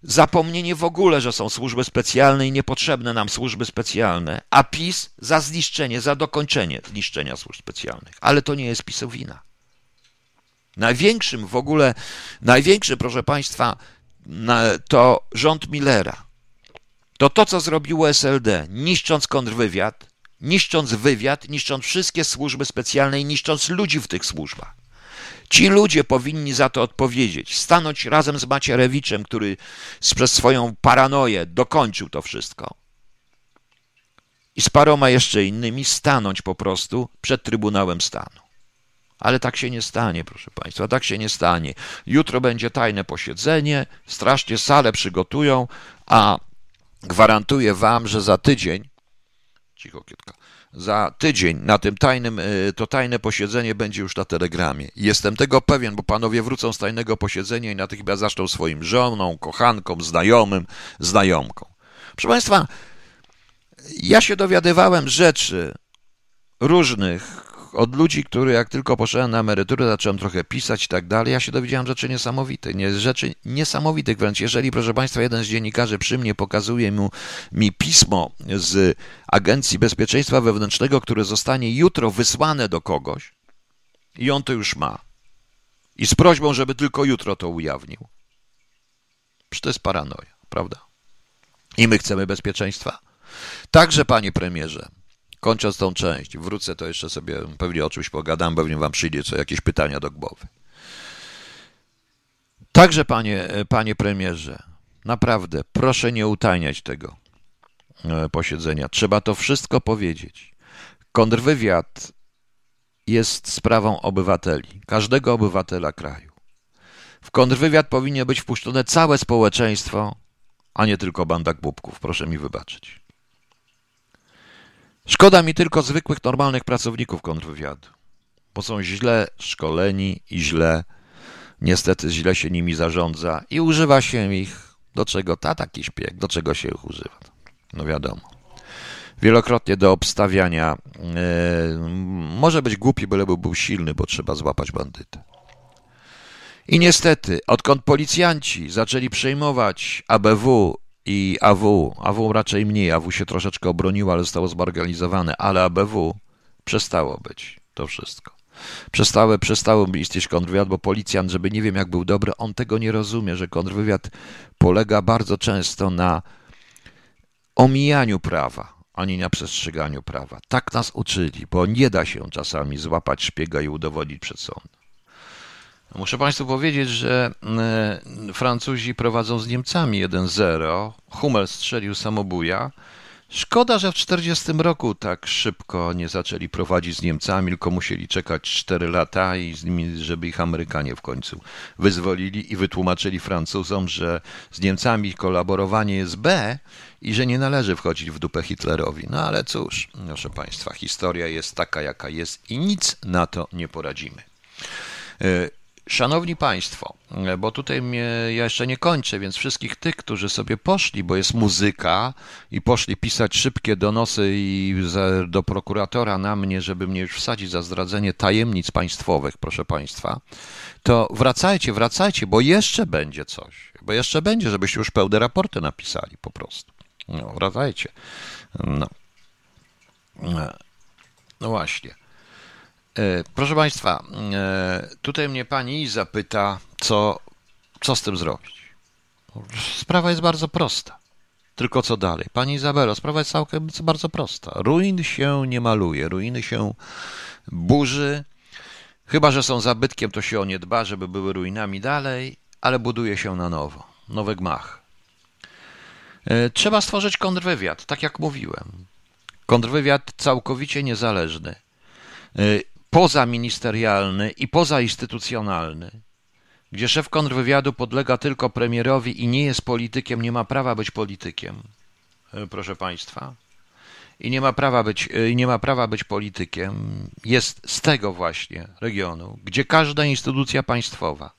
zapomnienie w ogóle, że są służby specjalne i niepotrzebne nam służby specjalne, a PiS za zniszczenie, za dokończenie zniszczenia służb specjalnych. Ale to nie jest PiSowina. Największym w ogóle, największy, proszę Państwa, to rząd Millera. To to, co zrobiło SLD, niszcząc kontrwywiad, niszcząc wywiad, niszcząc wszystkie służby specjalne i niszcząc ludzi w tych służbach. Ci ludzie powinni za to odpowiedzieć, stanąć razem z Macierewiczem, który przez swoją paranoję dokończył to wszystko. I z paroma jeszcze innymi stanąć po prostu przed Trybunałem Stanu. Ale tak się nie stanie, proszę Państwa, tak się nie stanie. Jutro będzie tajne posiedzenie, strasznie salę przygotują, a gwarantuję Wam, że za tydzień, cicho kietka, za tydzień na tym tajnym, y, to tajne posiedzenie będzie już na telegramie. Jestem tego pewien, bo panowie wrócą z tajnego posiedzenia i natychmiast zaczną swoim żoną, kochankom, znajomym, znajomką. Proszę Państwa, ja się dowiadywałem rzeczy różnych od ludzi, który jak tylko poszedłem na emeryturę, zacząłem trochę pisać i tak dalej, ja się dowiedziałem rzeczy niesamowite, nie, rzeczy niesamowitych wręcz. Jeżeli, proszę Państwa, jeden z dziennikarzy przy mnie pokazuje mu, mi pismo z Agencji Bezpieczeństwa Wewnętrznego, które zostanie jutro wysłane do kogoś i on to już ma. I z prośbą, żeby tylko jutro to ujawnił. Przecież to jest paranoja, prawda? I my chcemy bezpieczeństwa. Także, panie premierze, Kończąc tą część, wrócę to jeszcze sobie, pewnie o czymś pogadam, pewnie wam przyjdzie co jakieś pytania do głowy. Także, panie, panie premierze, naprawdę proszę nie utajniać tego e, posiedzenia. Trzeba to wszystko powiedzieć. Kontrwywiad jest sprawą obywateli, każdego obywatela kraju. W kontrwywiad powinno być wpuszczone całe społeczeństwo, a nie tylko banda głupków. Proszę mi wybaczyć. Szkoda mi tylko zwykłych, normalnych pracowników kontrwywiadu, bo są źle szkoleni i źle, niestety źle się nimi zarządza i używa się ich do czego ta taki śpieg, do czego się ich używa. No wiadomo. Wielokrotnie do obstawiania. Yy, może być głupi, byleby był silny, bo trzeba złapać bandytę. I niestety, odkąd policjanci zaczęli przejmować ABW i AW, AW raczej mniej, AW się troszeczkę obroniło, ale zostało zmarginalizowane, ale ABW przestało być to wszystko. Przestały, przestało istnieć kontrwywiad, bo policjant, żeby nie wiem jak był dobry, on tego nie rozumie, że kontrwywiad polega bardzo często na omijaniu prawa, a nie na przestrzeganiu prawa. Tak nas uczyli, bo nie da się czasami złapać szpiega i udowodnić przed sądem. Muszę Państwu powiedzieć, że e, Francuzi prowadzą z Niemcami 1-0. Hummel strzelił samobuja. Szkoda, że w 40 roku tak szybko nie zaczęli prowadzić z Niemcami, tylko musieli czekać 4 lata i z nimi, żeby ich Amerykanie w końcu wyzwolili i wytłumaczyli Francuzom, że z Niemcami kolaborowanie jest B i że nie należy wchodzić w dupę Hitlerowi. No ale cóż, proszę Państwa, historia jest taka, jaka jest i nic na to nie poradzimy. Szanowni Państwo, bo tutaj mnie, ja jeszcze nie kończę, więc wszystkich tych, którzy sobie poszli, bo jest muzyka i poszli pisać szybkie donosy i za, do prokuratora na mnie, żeby mnie już wsadzić za zdradzenie tajemnic państwowych, proszę Państwa, to wracajcie, wracajcie, bo jeszcze będzie coś, bo jeszcze będzie, żebyście już pełne raporty napisali po prostu. No, wracajcie. No, no właśnie. E, proszę Państwa, e, tutaj mnie pani zapyta, co, co z tym zrobić. Sprawa jest bardzo prosta. Tylko co dalej? Pani Izabelo, sprawa jest całkiem bardzo prosta. Ruin się nie maluje, ruiny się burzy. Chyba, że są zabytkiem, to się o nie dba, żeby były ruinami dalej, ale buduje się na nowo. Nowy gmach. E, trzeba stworzyć kontrwywiad, tak jak mówiłem. Kontrwywiad całkowicie niezależny pozaministerialny i pozainstytucjonalny, gdzie szef kontrwywiadu podlega tylko premierowi i nie jest politykiem, nie ma prawa być politykiem, e, proszę Państwa, i nie ma prawa być, e, nie ma prawa być politykiem, jest z tego właśnie regionu, gdzie każda instytucja państwowa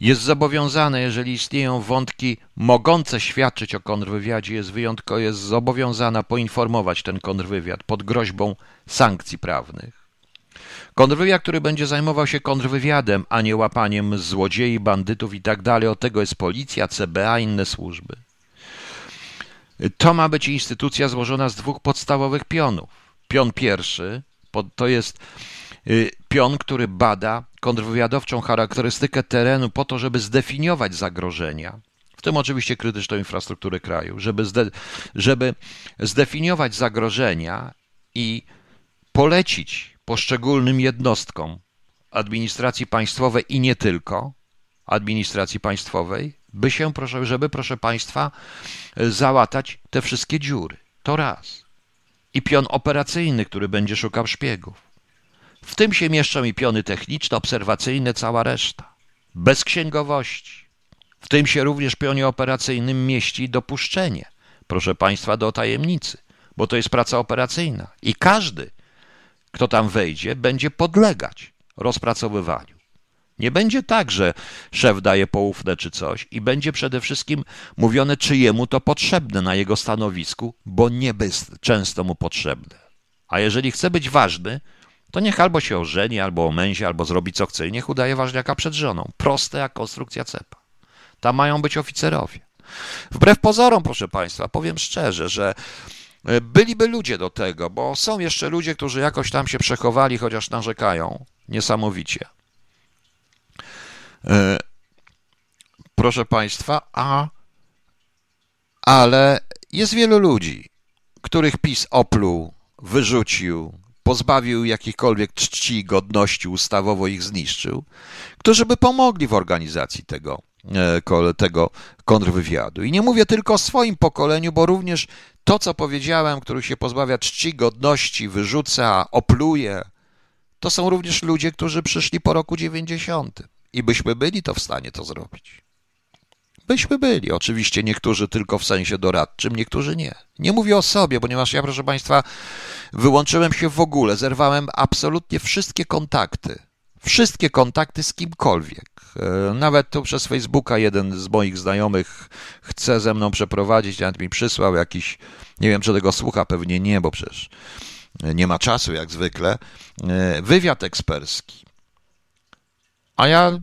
jest zobowiązane, jeżeli istnieją wątki mogące świadczyć o kontrwywiadzie, jest wyjątkowo jest zobowiązana poinformować ten kontrwywiad pod groźbą sankcji prawnych. Kontrwywiad, który będzie zajmował się kontrwywiadem, a nie łapaniem złodziei, bandytów i tak dalej, od tego jest policja, CBA, inne służby. To ma być instytucja złożona z dwóch podstawowych pionów. Pion pierwszy to jest y, pion, który bada kontrwywiadowczą charakterystykę terenu po to, żeby zdefiniować zagrożenia, w tym oczywiście krytyczną infrastrukturę kraju, żeby, zde, żeby zdefiniować zagrożenia i polecić poszczególnym jednostkom administracji państwowej i nie tylko administracji państwowej, by się, proszę, żeby, proszę Państwa, załatać te wszystkie dziury. To raz. I pion operacyjny, który będzie szukał szpiegów. W tym się mieszczą i piony techniczne, obserwacyjne, cała reszta. Bez księgowości. W tym się również pionie operacyjnym mieści dopuszczenie, proszę Państwa, do tajemnicy, bo to jest praca operacyjna. I każdy, kto tam wejdzie, będzie podlegać rozpracowywaniu. Nie będzie tak, że szef daje poufne czy coś i będzie przede wszystkim mówione, czyjemu to potrzebne na jego stanowisku, bo nie jest często mu potrzebne. A jeżeli chce być ważny, to niech albo się ożeni, albo omęzie, albo zrobi co chce i niech udaje ważniaka przed żoną. Proste jak konstrukcja cepa. Tam mają być oficerowie. Wbrew pozorom, proszę Państwa, powiem szczerze, że byliby ludzie do tego, bo są jeszcze ludzie, którzy jakoś tam się przechowali, chociaż narzekają niesamowicie. E, proszę Państwa, a ale jest wielu ludzi, których PiS opluł, wyrzucił, pozbawił jakichkolwiek czci, godności, ustawowo ich zniszczył, którzy by pomogli w organizacji tego, e, tego kontrwywiadu. I nie mówię tylko o swoim pokoleniu, bo również to, co powiedziałem, których się pozbawia czci, godności, wyrzuca, opluje, to są również ludzie, którzy przyszli po roku 90. I byśmy byli to w stanie to zrobić. Byśmy byli. Oczywiście niektórzy tylko w sensie doradczym, niektórzy nie. Nie mówię o sobie, ponieważ ja, proszę Państwa, wyłączyłem się w ogóle, zerwałem absolutnie wszystkie kontakty. Wszystkie kontakty z kimkolwiek. E, nawet tu przez Facebooka jeden z moich znajomych chce ze mną przeprowadzić, nawet mi przysłał jakiś, nie wiem czy tego słucha, pewnie nie, bo przecież nie ma czasu jak zwykle, e, wywiad ekspercki. A ja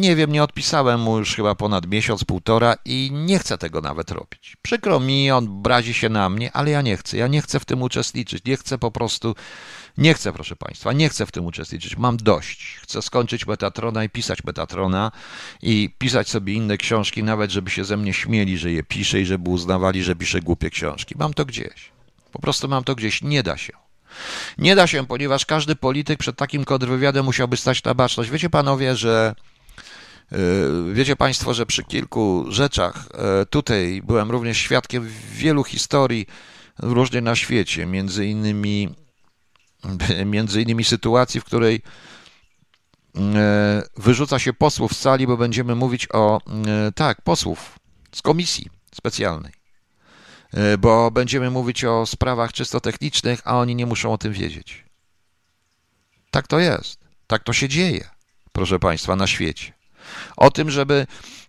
nie wiem, nie odpisałem mu już chyba ponad miesiąc, półtora i nie chcę tego nawet robić. Przykro mi, on brazi się na mnie, ale ja nie chcę. Ja nie chcę w tym uczestniczyć. Nie chcę po prostu, nie chcę, proszę Państwa, nie chcę w tym uczestniczyć. Mam dość. Chcę skończyć Metatrona i pisać Metatrona i pisać sobie inne książki, nawet żeby się ze mnie śmieli, że je piszę i żeby uznawali, że piszę głupie książki. Mam to gdzieś. Po prostu mam to gdzieś. Nie da się. Nie da się, ponieważ każdy polityk przed takim kontrwywiadem musiałby stać na baczność. Wiecie panowie, że e, Wiecie Państwo, że przy kilku rzeczach e, tutaj byłem również świadkiem wielu historii różnych na świecie, między innymi, między innymi sytuacji, w której e, wyrzuca się posłów z sali, bo będziemy mówić o, tak, posłów z komisji specjalnej. E, bo będziemy mówić o sprawach czysto technicznych, a oni nie muszą o tym wiedzieć. Tak to jest. Tak to się dzieje, proszę Państwa, na świecie. O tym, żeby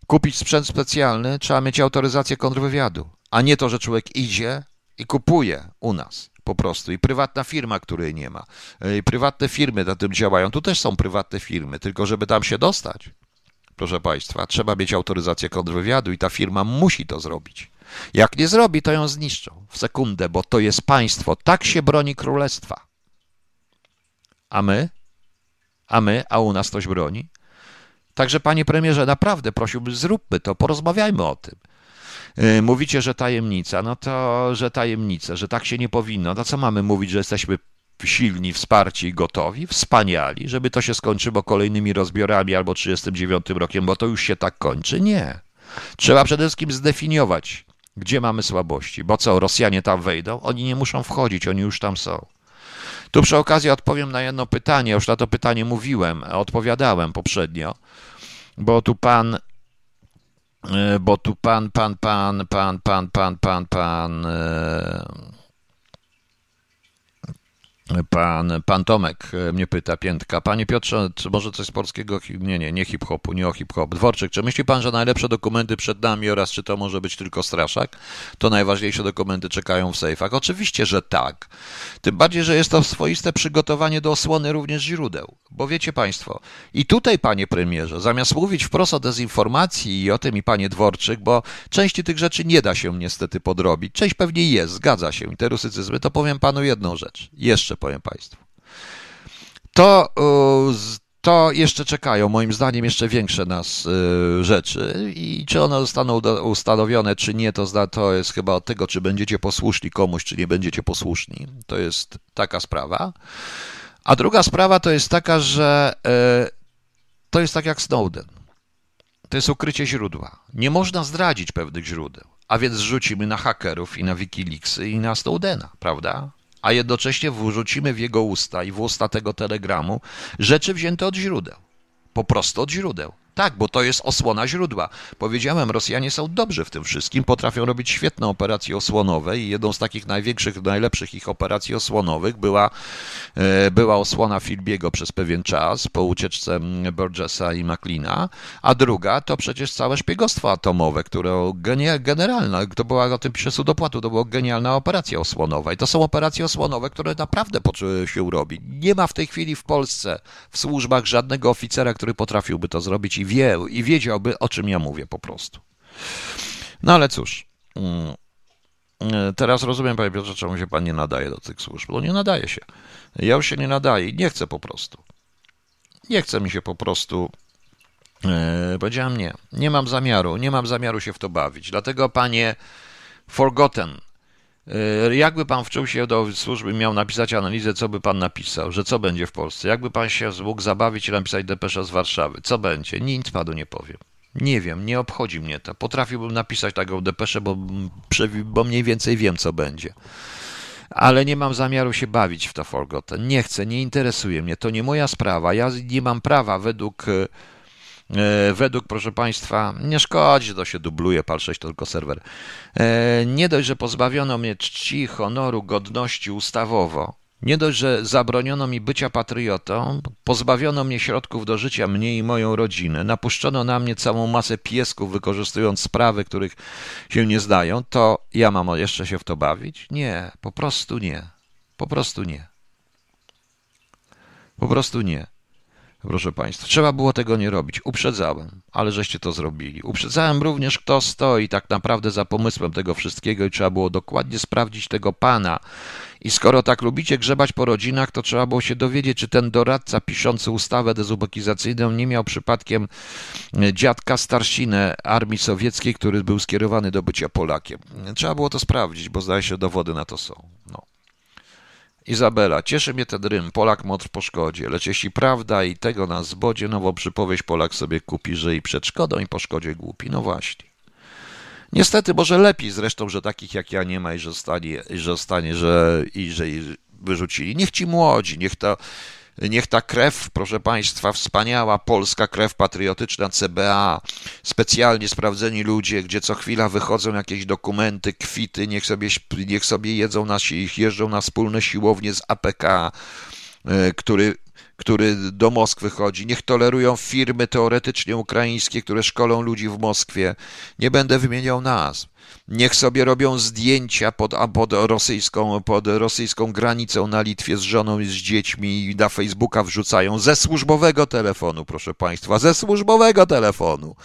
kupić sprzęt specjalny, trzeba mieć autoryzację kontrwywiadu, a nie to, że człowiek idzie i kupuje u nas po prostu. I prywatna firma, której nie ma. E, I prywatne firmy na tym działają. Tu też są prywatne firmy, tylko żeby tam się dostać, proszę Państwa, trzeba mieć autoryzację kontrwywiadu i ta firma musi to zrobić. Jak nie zrobi, to ją zniszczą w sekundę, bo to jest państwo. Tak się broni królestwa. A my? A my? A u nas ktoś broni? Także, panie premierze, naprawdę prosiłbym, zróbmy to, porozmawiajmy o tym. Y, mówicie, że tajemnica, no to, że tajemnica, że tak się nie powinno. No co mamy mówić, że jesteśmy silni, wsparci i gotowi, wspaniali, żeby to się skończyło kolejnymi rozbiorami albo 39 rokiem, bo to już się tak kończy? Nie. Trzeba przede wszystkim zdefiniować gdzie mamy słabości. Bo co, Rosjanie tam wejdą? Oni nie muszą wchodzić, oni już tam są. Tu przy okazji odpowiem na jedno pytanie. Już na to pytanie mówiłem, odpowiadałem poprzednio, bo tu pan e, bo tu pan, pan, pan, pan, pan, pan, pan, pan. Pan, pan Tomek e, mnie pyta, piętka. Panie Piotrze, czy może coś z polskiego? Nie, nie, nie hip-hopu, nie o hip-hop. Dworczyk, czy myśli pan, że najlepsze dokumenty przed nami oraz czy to może być tylko straszak? To najważniejsze dokumenty czekają w sejfach. Oczywiście, że tak. Tym bardziej, że jest to swoiste przygotowanie do osłony również źródeł. Bo wiecie państwo, i tutaj, panie premierze, zamiast mówić wprost o dezinformacji i o tym i panie Dworczyk, bo części tych rzeczy nie da się niestety podrobić. Część pewnie jest, zgadza się. I te rusycyzmy, to powiem panu jedną rzecz. Jeszcze powiem Państwu. To, to jeszcze czekają, moim zdaniem, jeszcze większe nas y, rzeczy i czy one zostaną ustanowione, czy nie, to, to jest chyba od tego, czy będziecie posłuszni komuś, czy nie będziecie posłuszni. To jest taka sprawa. A druga sprawa to jest taka, że y, to jest tak jak Snowden. To jest ukrycie źródła. Nie można zdradzić pewnych źródeł. A więc rzucimy na hakerów i na Wikileaksy i na Snowdena, prawda? A jednocześnie wrzucimy w jego usta i w usta tego telegramu rzeczy wzięte od źródeł. Po prostu od źródeł. Tak, bo to jest osłona źródła. Powiedziałem, Rosjanie są dobrzy w tym wszystkim, potrafią robić świetne operacje osłonowe i jedną z takich największych, najlepszych ich operacji osłonowych była, e, była osłona Filbiego przez pewien czas po ucieczce Burgessa i McLeana, a druga to przecież całe szpiegostwo atomowe, które generalna, to była o tym pisze Sudopłatu, to była genialna operacja osłonowa i to są operacje osłonowe, które naprawdę się robi. Nie ma w tej chwili w Polsce w służbach żadnego oficera, który potrafiłby to zrobić i wie, i wiedziałby, o czym ja mówię po prostu. No ale cóż. Mm, e, teraz rozumiem, panie Piotrze, czemu się pan nie nadaje do tych służb. No nie nadaje się. Ja już się nie nadaję i nie chcę po prostu. Nie chce mi się po prostu. E, powiedziałem nie. Nie mam zamiaru. Nie mam zamiaru się w to bawić. Dlatego, panie Forgotten, jakby pan wczuł się do służby, miał napisać analizę, co by pan napisał, że co będzie w Polsce? Jakby pan się mógł zabawić i napisać depesza z Warszawy? Co będzie? Nic panu nie powiem. Nie wiem, nie obchodzi mnie to. Potrafiłbym napisać taką depeszę, bo, bo mniej więcej wiem, co będzie. Ale nie mam zamiaru się bawić w to Forgotten. Nie chcę, nie interesuje mnie. To nie moja sprawa. Ja nie mam prawa według e, według, proszę Państwa, nie szkodzi, to się dubluje, pal 6 to tylko serwer. E, nie dość, że pozbawiono mnie czci, honoru, godności ustawowo, nie dość, że zabroniono mi bycia patriotą, pozbawiono mnie środków do życia, mnie i moją rodzinę, napuszczono na mnie całą masę piesków, wykorzystując sprawy, których się nie zdają, to ja mam jeszcze się w to bawić? Nie, po prostu nie. Po prostu nie. Po prostu nie. Proszę Państwa, trzeba było tego nie robić. Uprzedzałem, ale żeście to zrobili. Uprzedzałem również, kto stoi tak naprawdę za pomysłem tego wszystkiego i trzeba było dokładnie sprawdzić tego pana. I skoro tak lubicie grzebać po rodzinach, to trzeba było się dowiedzieć, czy ten doradca piszący ustawę dezubekizacyjną nie miał przypadkiem e, dziadka starszinę armii sowieckiej, który był skierowany do bycia Polakiem. Trzeba było to sprawdzić, bo zdaje się dowody na to są. No. Izabela, cieszy mnie ten rym, Polak motr po szkodzie, lecz jeśli prawda i tego nas zbodzie, nową przypowieść Polak sobie kupi, że i przed szkodą i po szkodzie głupi. No właśnie. Niestety, może lepiej zresztą, że takich jak ja nie ma i że stanie, i że stanie, że i że wyrzucili. Niech ci młodzi, niech to Niech ta krew, proszę Państwa, wspaniała polska krew patriotyczna CBA, specjalnie sprawdzeni ludzie, gdzie co chwila wychodzą jakieś dokumenty, kwity, niech sobie, niech sobie jedzą na, jeżdżą na wspólne siłownie z APK, e, który który do Moskwy chodzi. Niech tolerują firmy teoretycznie ukraińskie, które szkolą ludzi w Moskwie. Nie będę wymieniał nazw. Niech sobie robią zdjęcia pod, pod, rosyjską, pod rosyjską granicą na Litwie z żoną i z dziećmi i na Facebooka wrzucają ze służbowego telefonu, proszę Państwa, ze służbowego telefonu.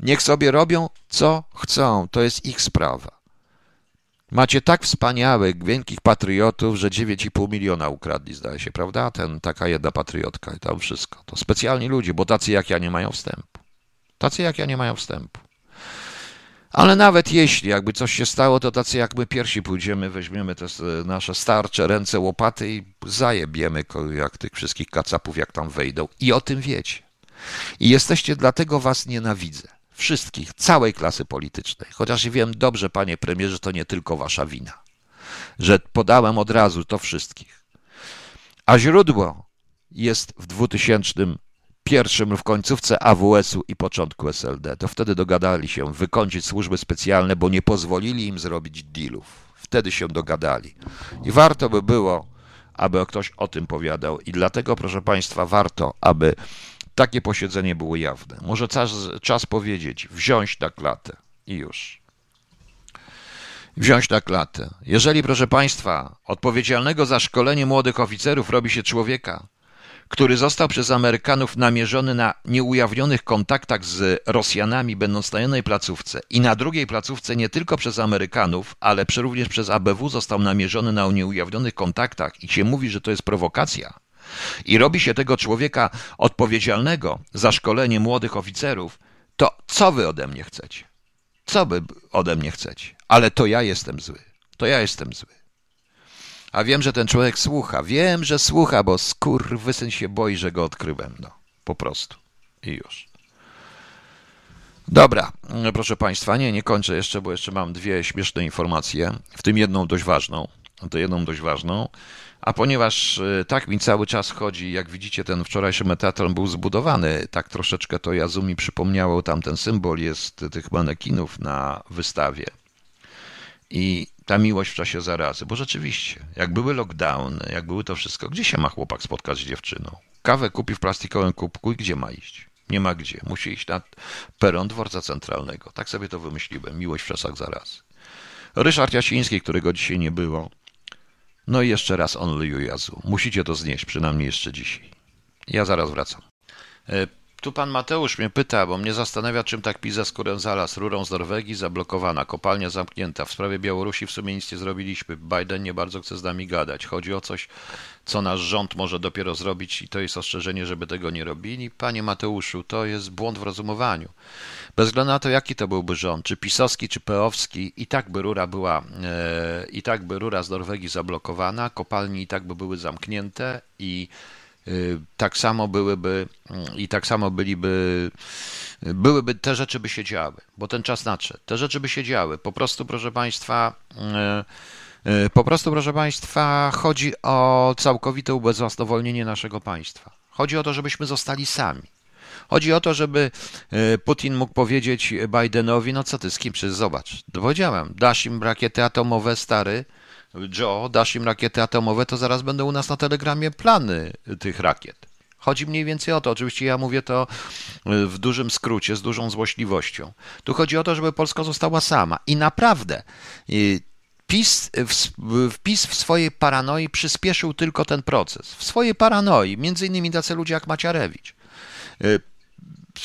Niech sobie robią co chcą, to jest ich sprawa. Macie tak wspaniałych, wielkich patriotów, że 9,5 miliona ukradli, zdaje się, prawda? Ten, taka jedna patriotka i tam wszystko. To specjalni ludzie, bo tacy jak ja nie mają wstępu. Tacy jak ja nie mają wstępu. Ale nawet jeśli jakby coś się stało, to tacy jak my pierwsi pójdziemy, weźmiemy te nasze starcze ręce, łopaty i zajebiemy jak tych wszystkich kacapów, jak tam wejdą. I o tym wiecie. I jesteście, dlatego was nienawidzę. Wszystkich, całej klasy politycznej. Chociaż wiem dobrze, panie premierze, to nie tylko wasza wina. Że podałem od razu to wszystkich. A źródło jest w 2000 pierwszym w końcówce AWS-u i początku SLD. To wtedy dogadali się wykończyć służby specjalne, bo nie pozwolili im zrobić dealów. Wtedy się dogadali. I warto by było, aby ktoś o tym powiadał i dlatego, proszę Państwa, warto, aby takie posiedzenie było jawne. Może czas, czas powiedzieć, wziąć na klatę i już. Wziąć na klatę. Jeżeli, proszę Państwa, odpowiedzialnego za szkolenie młodych oficerów robi się człowieka, który został przez Amerykanów namierzony na nieujawnionych kontaktach z Rosjanami, będąc na jednej placówce, i na drugiej placówce nie tylko przez Amerykanów, ale również przez ABW został namierzony na nieujawnionych kontaktach i się mówi, że to jest prowokacja. I robi się tego człowieka odpowiedzialnego za szkolenie młodych oficerów, to co wy ode mnie chcecie? Co wy ode mnie chcecie? Ale to ja jestem zły. To ja jestem zły. A wiem, że ten człowiek słucha. Wiem, że słucha, bo skurwysyn się boi, że go odkryłem. No, po prostu. I już. Dobra, proszę Państwa, nie, nie kończę jeszcze, bo jeszcze mam dwie śmieszne informacje, w tym jedną dość ważną. To jedną dość ważną. A ponieważ y, tak mi cały czas chodzi, jak widzicie, ten wczorajszy Metatron był zbudowany, tak troszeczkę to Yazumi przypomniało, tam ten symbol jest tych manekinów na wystawie. I ta miłość w czasie zarazy, bo rzeczywiście, jak były lockdowny, jak były to wszystko, gdzie się ma chłopak spotkać z dziewczyną? Kawę kupi w plastikowym kubku i gdzie ma iść? Nie ma gdzie. Musi iść na peron dworca centralnego. Tak sobie to wymyśliłem. Miłość w czasach zarazy. Ryszard Jasiński, którego dzisiaj nie było. No i jeszcze raz Only You Jazu. Musicie to znieść, przynajmniej jeszcze dzisiaj. Ja zaraz wracam. Tu pan Mateusz mnie pyta, bo mnie zastanawia, czym tak pizza skórę zalas. Rurą z Norwegii zablokowana, kopalnia zamknięta. W sprawie Białorusi w sumie nic nie zrobiliśmy. Biden nie bardzo chce z nami gadać. Chodzi o coś, co nasz rząd może dopiero zrobić i to jest ostrzeżenie, żeby tego nie robili. Panie Mateuszu, to jest błąd w rozumowaniu. Bez względu na to, jaki to byłby rząd, czy pisowski, czy peowski, i tak by rura była, e, i tak by rura z Norwegii zablokowana, kopalnie i tak by były zamknięte i tak samo byłyby i tak samo byliby, byłyby te rzeczy by się działy, bo ten czas nadszedł. Te rzeczy by się działy. Po prostu, proszę Państwa, y, y, po prostu, proszę Państwa, chodzi o całkowite ubezwłasnowolnienie naszego państwa. Chodzi o to, żebyśmy zostali sami. Chodzi o to, żeby Putin mógł powiedzieć Bidenowi, no co ty z kim, przecież zobacz, powiedziałem, dasz im rakiety atomowe, stary, Joe, dasz im rakiety atomowe, to zaraz będą u nas na telegramie plany tych rakiet. Chodzi mniej więcej o to, oczywiście ja mówię to w dużym skrócie, z dużą złośliwością. Tu chodzi o to, żeby Polska została sama. I naprawdę PiS, wpis w swojej paranoi przyspieszył tylko ten proces. W swojej paranoi, między innymi tacy ludzie jak Maciarewicz.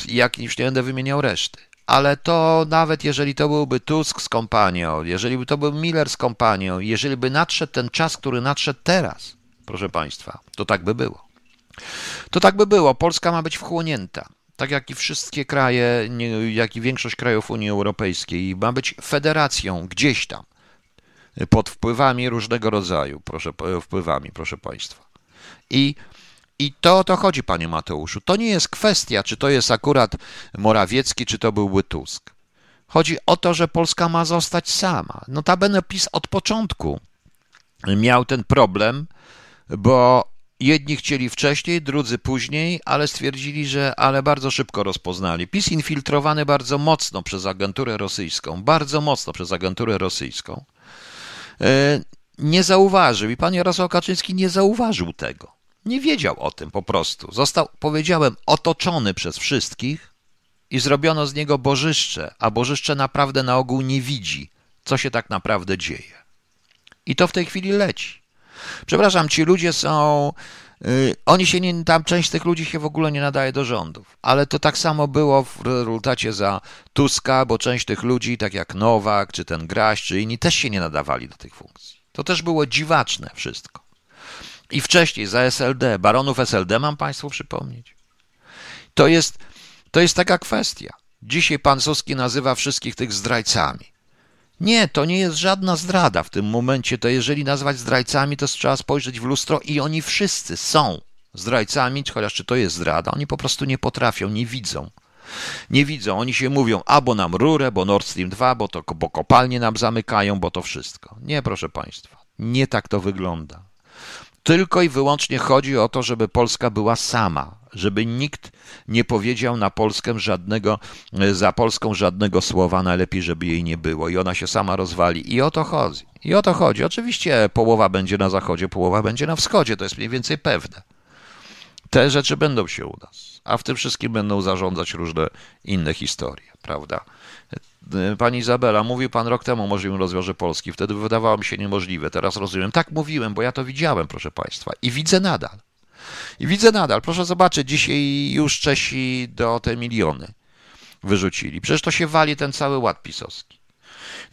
Jak już nie będę wymieniał reszty ale to nawet jeżeli to byłby Tusk z kompanią, jeżeli by to był Miller z kompanią, jeżeli by nadszedł ten czas, który nadszedł teraz, proszę Państwa, to tak by było. To tak by było. Polska ma być wchłonięta. Tak jak i wszystkie kraje, jak i większość krajów Unii Europejskiej, ma być federacją gdzieś tam, pod wpływami różnego rodzaju, proszę, wpływami, proszę Państwa. I i to o to chodzi, panie Mateuszu. To nie jest kwestia, czy to jest akurat Morawiecki, czy to byłby Tusk. Chodzi o to, że Polska ma zostać sama. Notabene PiS od początku miał ten problem, bo jedni chcieli wcześniej, drudzy później, ale stwierdzili, że ale bardzo szybko rozpoznali. PiS infiltrowany bardzo mocno przez agenturę rosyjską, bardzo mocno przez agenturę rosyjską, e, nie zauważył i pan Jarosław Kaczyński nie zauważył tego. Nie wiedział o tym po prostu. Został, powiedziałem, otoczony przez wszystkich i zrobiono z niego bożyszcze, a bożyszcze naprawdę na ogół nie widzi, co się tak naprawdę dzieje. I to w tej chwili leci. Przepraszam, ci ludzie są. Yy, oni się nie, tam część tych ludzi się w ogóle nie nadaje do rządów, ale to tak samo było w rezultacie za Tuska, bo część tych ludzi, tak jak Nowak, czy ten Graś, czy inni, też się nie nadawali do tych funkcji. To też było dziwaczne wszystko. I wcześniej za SLD, baronów SLD mam Państwu przypomnieć. To jest, to jest taka kwestia. Dzisiaj pan Suski nazywa wszystkich tych zdrajcami. Nie, to nie jest żadna zdrada w tym momencie. To jeżeli nazwać zdrajcami, to trzeba spojrzeć w lustro i oni wszyscy są zdrajcami, chociaż czy to jest zdrada, oni po prostu nie potrafią, nie widzą. Nie widzą, oni się mówią, albo nam rurę, bo Nord Stream 2, bo, to, bo kopalnie nam zamykają, bo to wszystko. Nie, proszę Państwa, nie tak to wygląda. Tylko i wyłącznie chodzi o to, żeby Polska była sama, żeby nikt nie powiedział na Polskę żadnego, za Polską żadnego słowa, najlepiej, żeby jej nie było i ona się sama rozwali. I o to chodzi. I o to chodzi. Oczywiście połowa będzie na zachodzie, połowa będzie na wschodzie, to jest mniej więcej pewne. Te rzeczy będą się u nas, a w tym wszystkim będą zarządzać różne inne historie, prawda? Pani Izabela, mówił pan rok temu o możliwym rozbiorze Polski. Wtedy wydawało mi się niemożliwe. Teraz rozumiem. Tak mówiłem, bo ja to widziałem, proszę państwa. I widzę nadal. I widzę nadal. Proszę zobaczyć, dzisiaj już Czesi do te miliony wyrzucili. Przecież to się wali ten cały ład pisowski.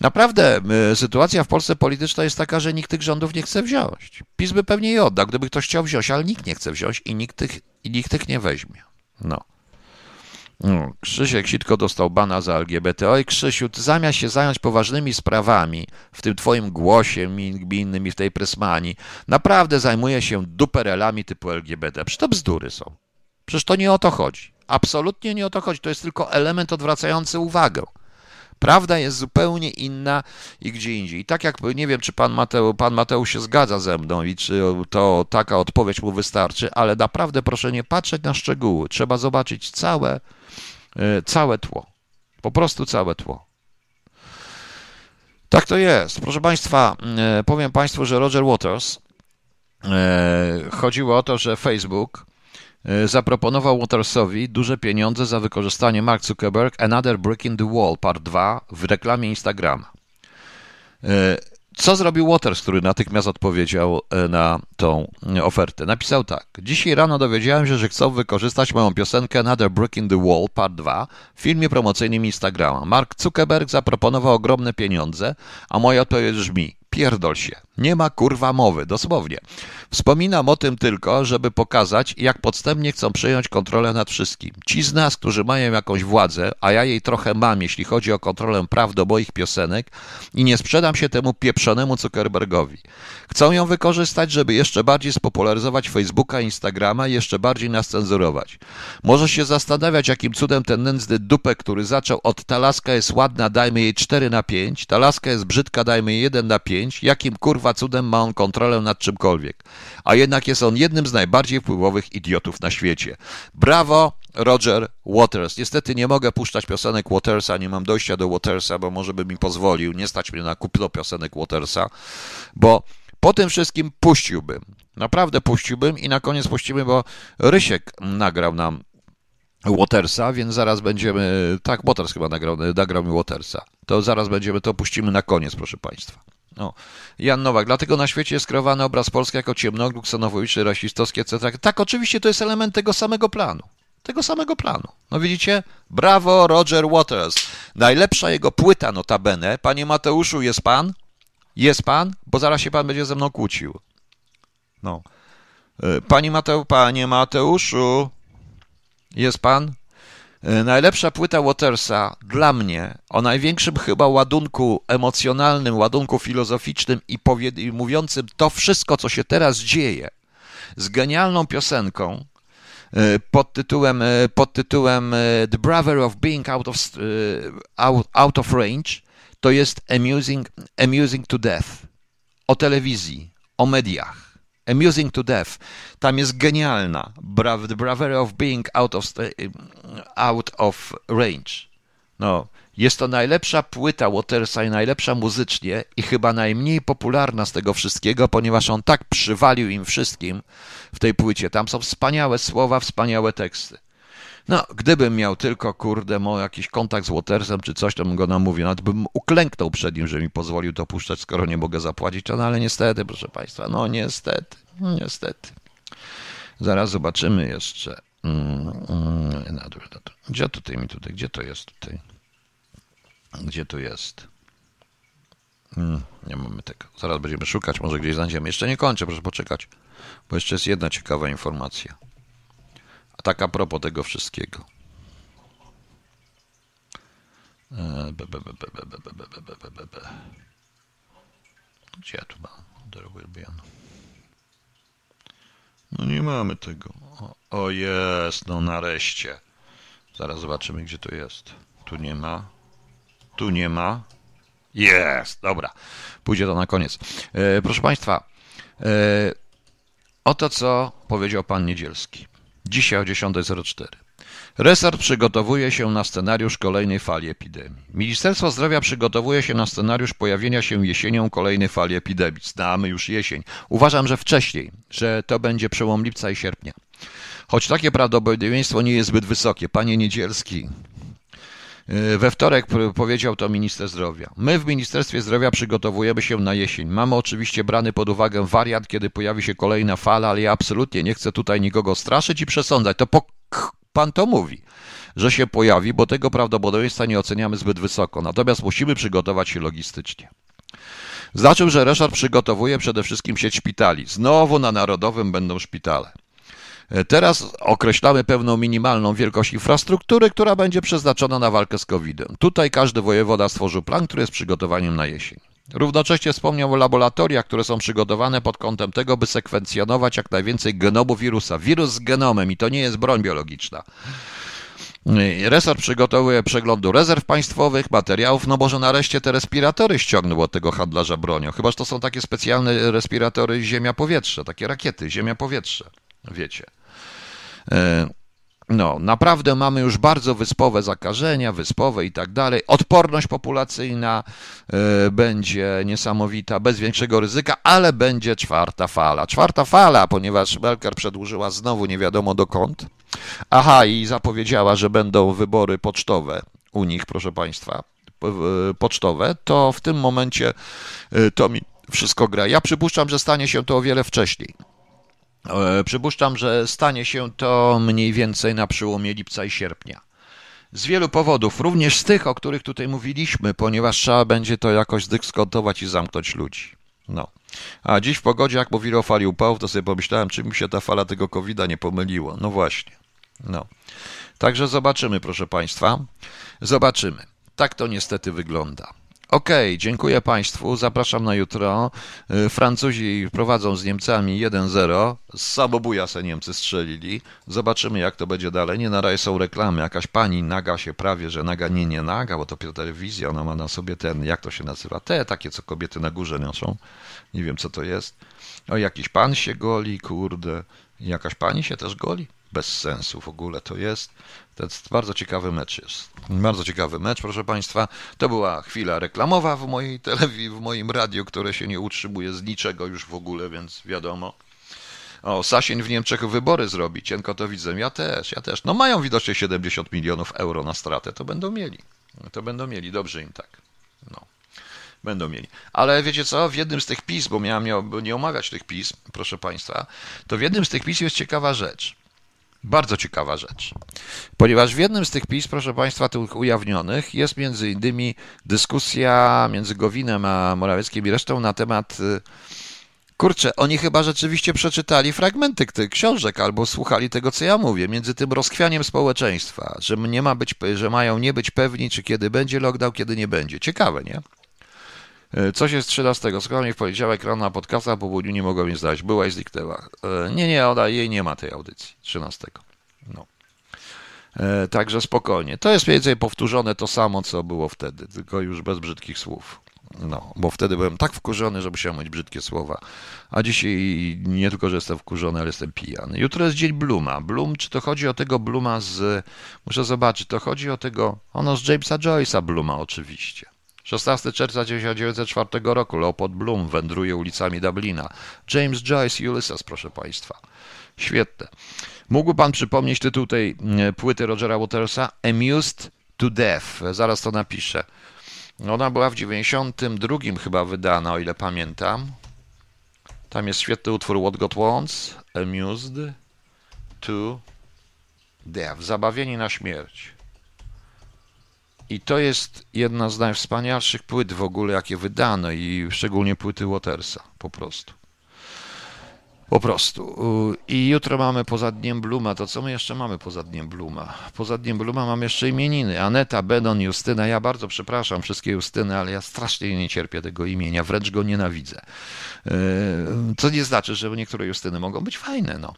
Naprawdę y, sytuacja w Polsce polityczna jest taka, że nikt tych rządów nie chce wziąć. PiS by pewnie je oddał, gdyby ktoś chciał wziąć, ale nikt nie chce wziąć i nikt tych, i nikt tych nie weźmie. No. No. Krzysiek Sitko dostał bana za LGBT. Oj, Krzysiu, ty zamiast się zająć poważnymi sprawami, w tym twoim głosie, innymi w tej prysmani, naprawdę zajmuje się duperelami typu LGBT. Przecież to bzdury są. Przecież to nie o to chodzi. Absolutnie nie o to chodzi. To jest tylko element odwracający uwagę. Prawda jest zupełnie inna i gdzie indziej. I tak jak nie wiem, czy pan Mateusz, pan Mateusz się zgadza ze mną i czy to taka odpowiedź mu wystarczy, ale naprawdę proszę nie patrzeć na szczegóły. Trzeba zobaczyć całe, całe tło. Po prostu całe tło. Tak to jest. Proszę Państwa, e, powiem Państwu, że Roger Waters e, chodziło o to, że Facebook E, zaproponował Watersowi duże pieniądze za wykorzystanie Mark Zuckerberg Another Brick in the Wall Part 2 w reklamie Instagrama. Co zrobił Waters, który natychmiast odpowiedział e, na tą ofertę? Napisał tak. Dzisiaj rano dowiedziałem się, że chcą wykorzystać moją piosenkę Another Brick in the Wall Part 2 w filmie promocyjnym Instagrama. Mark Zuckerberg zaproponował ogromne pieniądze, a moja odpowiedź brzmi pierdol się. Nie ma kurwa mowy, dosłownie. Wspominam o tym tylko, żeby pokazać, jak podstępnie chcą przejąć kontrolę nad wszystkim. Ci z nas, którzy mają jakąś władzę, a ja jej trochę mam, jeśli chodzi o kontrolę praw do moich piosenek i nie sprzedam się temu pieprzonemu Zuckerbergowi. Chcą ją wykorzystać, żeby jeszcze bardziej spopularyzować Facebooka, Instagrama i jeszcze bardziej nas cenzurować. Może się zastanawiać, jakim cudem ten nędzny dupek, który zaczął od ta laska jest ładna, dajmy jej 4 na 5, ta laska jest brzydka, dajmy jej 1 na 5, jakim kurwa cudem ma on kontrolę nad czymkolwiek. A jednak jest on jednym z najbardziej wpływowych idiotów na świecie. Brawo, Roger Waters. Niestety nie mogę puszczać piosenek Watersa, nie mam dojścia do Watersa, bo może by mi pozwolił. Nie stać mnie na kupno piosenek Watersa, bo po tym wszystkim puściłbym. Naprawdę puściłbym i na koniec puścimy, bo Rysiek nagrał nam Watersa, więc zaraz będziemy. Tak, Waters chyba nagrał, nagrał mi Watersa. To zaraz będziemy, to puścimy na koniec, proszę Państwa. No. Jan Nowak, dlatego na świecie jest kreowany obraz Polski jako ciemnogór, ksenofobiczny, rasistowski, etc. Tak, oczywiście to jest element tego samego planu. Tego samego planu. No widzicie? Brawo, Roger Waters. Najlepsza jego płyta, notabene. Panie Mateuszu, jest pan? Jest pan? Bo zaraz się pan będzie ze mną kłócił. No. E, Panie, Mateu, panie Mateuszu, jest pan? E, najlepsza płyta Watersa dla mnie o największym chyba ładunku emocjonalnym, ładunku filozoficznym i, i mówiącym to wszystko, co się teraz dzieje, z genialną piosenką e, pod tytułem, pod tytułem The Brother of Being Out of, out, out of Range, to jest amusing, amusing to Death o telewizji, o mediach. Amusing to Death. Tam jest genialna. The Bravery of Being Out of, out of Range. No, jest to najlepsza płyta Watersa i najlepsza muzycznie i chyba najmniej popularna z tego wszystkiego, ponieważ on tak przywalił im wszystkim w tej płycie. Tam są wspaniałe słowa, wspaniałe teksty. No, gdybym miał tylko, kurde, mo, jakiś kontakt z Watersem czy coś, to bym go namówił. Nawet bym uklęknął przed nim, że mi pozwolił to puszczać, skoro nie mogę zapłacić. No, ale niestety, proszę Państwa, no niestety, niestety. Zaraz zobaczymy jeszcze. Mm, mm, gdzie tutaj mi tutaj, gdzie to jest tutaj? Gdzie to jest? Hmm, nie mamy tego. Zaraz będziemy szukać, może gdzieś znajdziemy. Jeszcze nie kończę, proszę poczekać, bo jeszcze jest jedna ciekawa informacja. Tak a propos tego wszystkiego. Gdzie ja tu mam? No nie mamy tego. O, o jest, no nareszcie. Zaraz zobaczymy, gdzie to jest. Tu nie ma. Tu nie ma. Jest, dobra. Pójdzie to na koniec. E, proszę Państwa, e, oto co powiedział pan Niedzielski. Dzisiaj o 10.04. Resort przygotowuje się na scenariusz kolejnej fali epidemii. Ministerstwo Zdrowia przygotowuje się na scenariusz pojawienia się jesienią kolejnej fali epidemii. Znamy już jesień. Uważam, że wcześniej, że to będzie przełom lipca i sierpnia. Choć takie prawdopodobieństwo nie jest zbyt wysokie. Panie Niedzielski, we wtorek powiedział to minister zdrowia. My w Ministerstwie Zdrowia przygotowujemy się na jesień. Mamy oczywiście brany pod uwagę wariant, kiedy pojawi się kolejna fala, ale ja absolutnie nie chcę tutaj nikogo straszyć i przesądzać. To po Pan to mówi, że się pojawi, bo tego prawdopodobieństwa nie oceniamy zbyt wysoko. Natomiast musimy przygotować się logistycznie. Zaczął, że Ryszard przygotowuje przede wszystkim sieć szpitali. Znowu na Narodowym będą szpitale. Teraz określamy pewną minimalną wielkość infrastruktury, która będzie przeznaczona na walkę z COVID-em. Tutaj każdy wojewoda stworzył plan, który jest przygotowaniem na jesień. Równocześnie wspomniał o laboratoriach, które są przygotowane pod kątem tego, by sekwencjonować jak najwięcej genomu wirusa. Wirus z genomem i to nie jest broń biologiczna. Resort przygotowuje przeglądu rezerw państwowych, materiałów, no może nareszcie te respiratory ściągnął od tego handlarza bronią. Chyba, że to są takie specjalne respiratory ziemia-powietrze, takie rakiety ziemia-powietrze, wiecie. E, no, naprawdę mamy już bardzo wyspowe zakażenia, wyspowe i tak dalej. Odporność populacyjna y, będzie niesamowita, bez większego ryzyka, ale będzie czwarta fala. Czwarta fala, ponieważ Belker przedłużyła znowu nie wiadomo dokąd. Aha, i zapowiedziała, że będą wybory pocztowe u nich, proszę Państwa, pocztowe, to w tym momencie y, to mi wszystko gra. Ja przypuszczam, że stanie się to o wiele wcześniej. E, przypuszczam, że stanie się to mniej więcej na przełomie lipca i sierpnia. Z wielu powodów, również z tych, o których tutaj mówiliśmy, ponieważ trzeba będzie to jakoś zdyskontować i zamknąć ludzi. No. A dziś w pogodzie, jak mówili o fali upałów, to sobie pomyślałem, czy mi się ta fala tego covid nie pomyliła. No właśnie. No. Także zobaczymy, proszę Państwa. Zobaczymy. Tak to niestety wygląda. Okej, okay, dziękuję Państwu. Zapraszam na jutro. Y, Francuzi prowadzą z Niemcami 1-0. Z samobuja se Niemcy strzelili. Zobaczymy, jak to będzie dalej. Nie na razie są reklamy. Jakaś pani naga się prawie, że naga nie, nie naga, bo to telewizja, ona ma na sobie ten, jak to się nazywa? Te takie, co kobiety na górze noszą. Nie wiem, co to jest. O, jakiś pan się goli, kurde. Jakaś pani się też goli? Bez sensu w ogóle to jest. To jest bardzo ciekawy mecz jest. Bardzo ciekawy mecz, proszę Państwa. To była chwila reklamowa w mojej telewizji, w moim radiu, które się nie utrzymuje z niczego już w ogóle, więc wiadomo. O, Sasin w Niemczech wybory zrobi, cienko to widzę. Ja też, ja też. No mają widocznie 70 milionów euro na stratę, to będą mieli. To będą mieli, dobrze im tak. No. Będą mieli. Ale wiecie co, w jednym z tych pism, bo miałem nie omawiać tych pism, proszę Państwa, to w jednym z tych pism jest ciekawa rzecz. Bardzo ciekawa rzecz. Ponieważ w jednym z tych pism, proszę Państwa, tych ujawnionych jest między innymi dyskusja między Gowinem a Morawieckim i resztą na temat. Y, kurczę, oni chyba rzeczywiście przeczytali fragmenty tych książek albo słuchali tego, co ja mówię, między tym rozchwianiem społeczeństwa, że nie ma być, że mają nie być pewni, czy kiedy będzie lockdown, kiedy nie będzie. Ciekawe, nie? E, coś jest 13. Skoro w poniedziałek rano na po południu nie mogła mnie znaleźć. Była i zniknęła. E, nie, nie, ona, jej nie ma tej audycji. 13. No. E, także spokojnie. To jest mniej więcej powtórzone to samo, co było wtedy, tylko już bez brzydkich słów. No, bo wtedy byłem tak wkurzony, że musiałem mieć brzydkie słowa. A dzisiaj nie tylko, że jestem wkurzony, ale jestem pijany. Jutro jest dzień Bluma. Bloom, czy to chodzi o tego Bluma z... Muszę zobaczyć, to chodzi o tego... Ono z Jamesa Joyce'a Bluma oczywiście. 16 czerwca 1904 roku Leopold Bloom wędruje ulicami Dublina. James Joyce Ulysses, proszę Państwa. Świetne. Mógłby Pan przypomnieć tytuł tej e, płyty Rogera Watersa? Amused to Death. Zaraz to napiszę. Ona była w 92 chyba wydana, o ile pamiętam. Tam jest świetny utwór What God Wants. Amused to Death. Zabawieni na śmierć. I to jest jedna z najwspanialszych płyt w ogóle, jakie wydano, i szczególnie płyty Watersa, po prostu. Po prostu. I jutro mamy poza Dniem Bluma, to co my jeszcze mamy poza Dniem Bluma? Poza Dniem Bluma mam jeszcze imieniny. Aneta, Benon, Justyna. Ja bardzo przepraszam wszystkie Justyny, ale ja strasznie nie cierpię tego imienia, wręcz go nienawidzę. E, co nie znaczy, że niektóre Justyny mogą być fajne, no.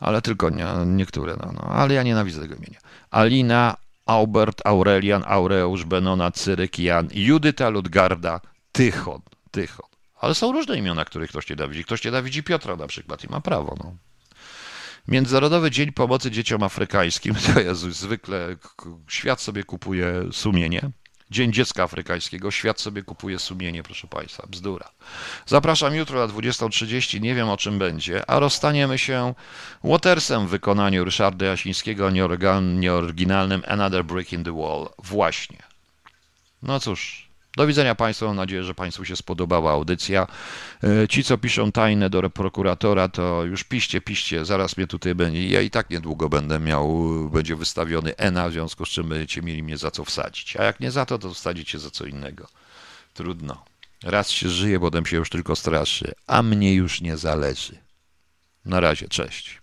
Ale tylko nie, niektóre, no, no. Ale ja nienawidzę tego imienia. Alina, Aubert, Aurelian, Aureus, Benona, Cyryk, Jan, Judyta, Ludgarda, Tychon, Tychon. Ale są różne imiona, których ktoś nie widzi. Ktoś nie widzi Piotra na przykład i ma prawo. No. Międzynarodowy Dzień Pomocy Dzieciom Afrykańskim, to jest zwykle świat sobie kupuje sumienie. Dzień Dziecka Afrykańskiego, świat sobie kupuje sumienie, proszę Państwa, bzdura. Zapraszam jutro na 20.30, nie wiem o czym będzie, a rozstaniemy się Watersem w wykonaniu Ryszarda Jasińskiego, nieoryginalnym Another Brick in the Wall. Właśnie. No cóż, do widzenia Państwu. Mam nadzieję, że Państwu się spodobała audycja. E, ci, co piszą tajne do prokuratora, to już piście, piście. Zaraz mnie tutaj będzie. Ja i tak niedługo będę miał, będzie wystawiony ENA, w związku z czym będziecie mieli mnie za co wsadzić. A jak nie za to, to wsadzicie za co innego. Trudno. Raz się żyje, potem się już tylko straszy, a mnie już nie zależy. Na razie, cześć.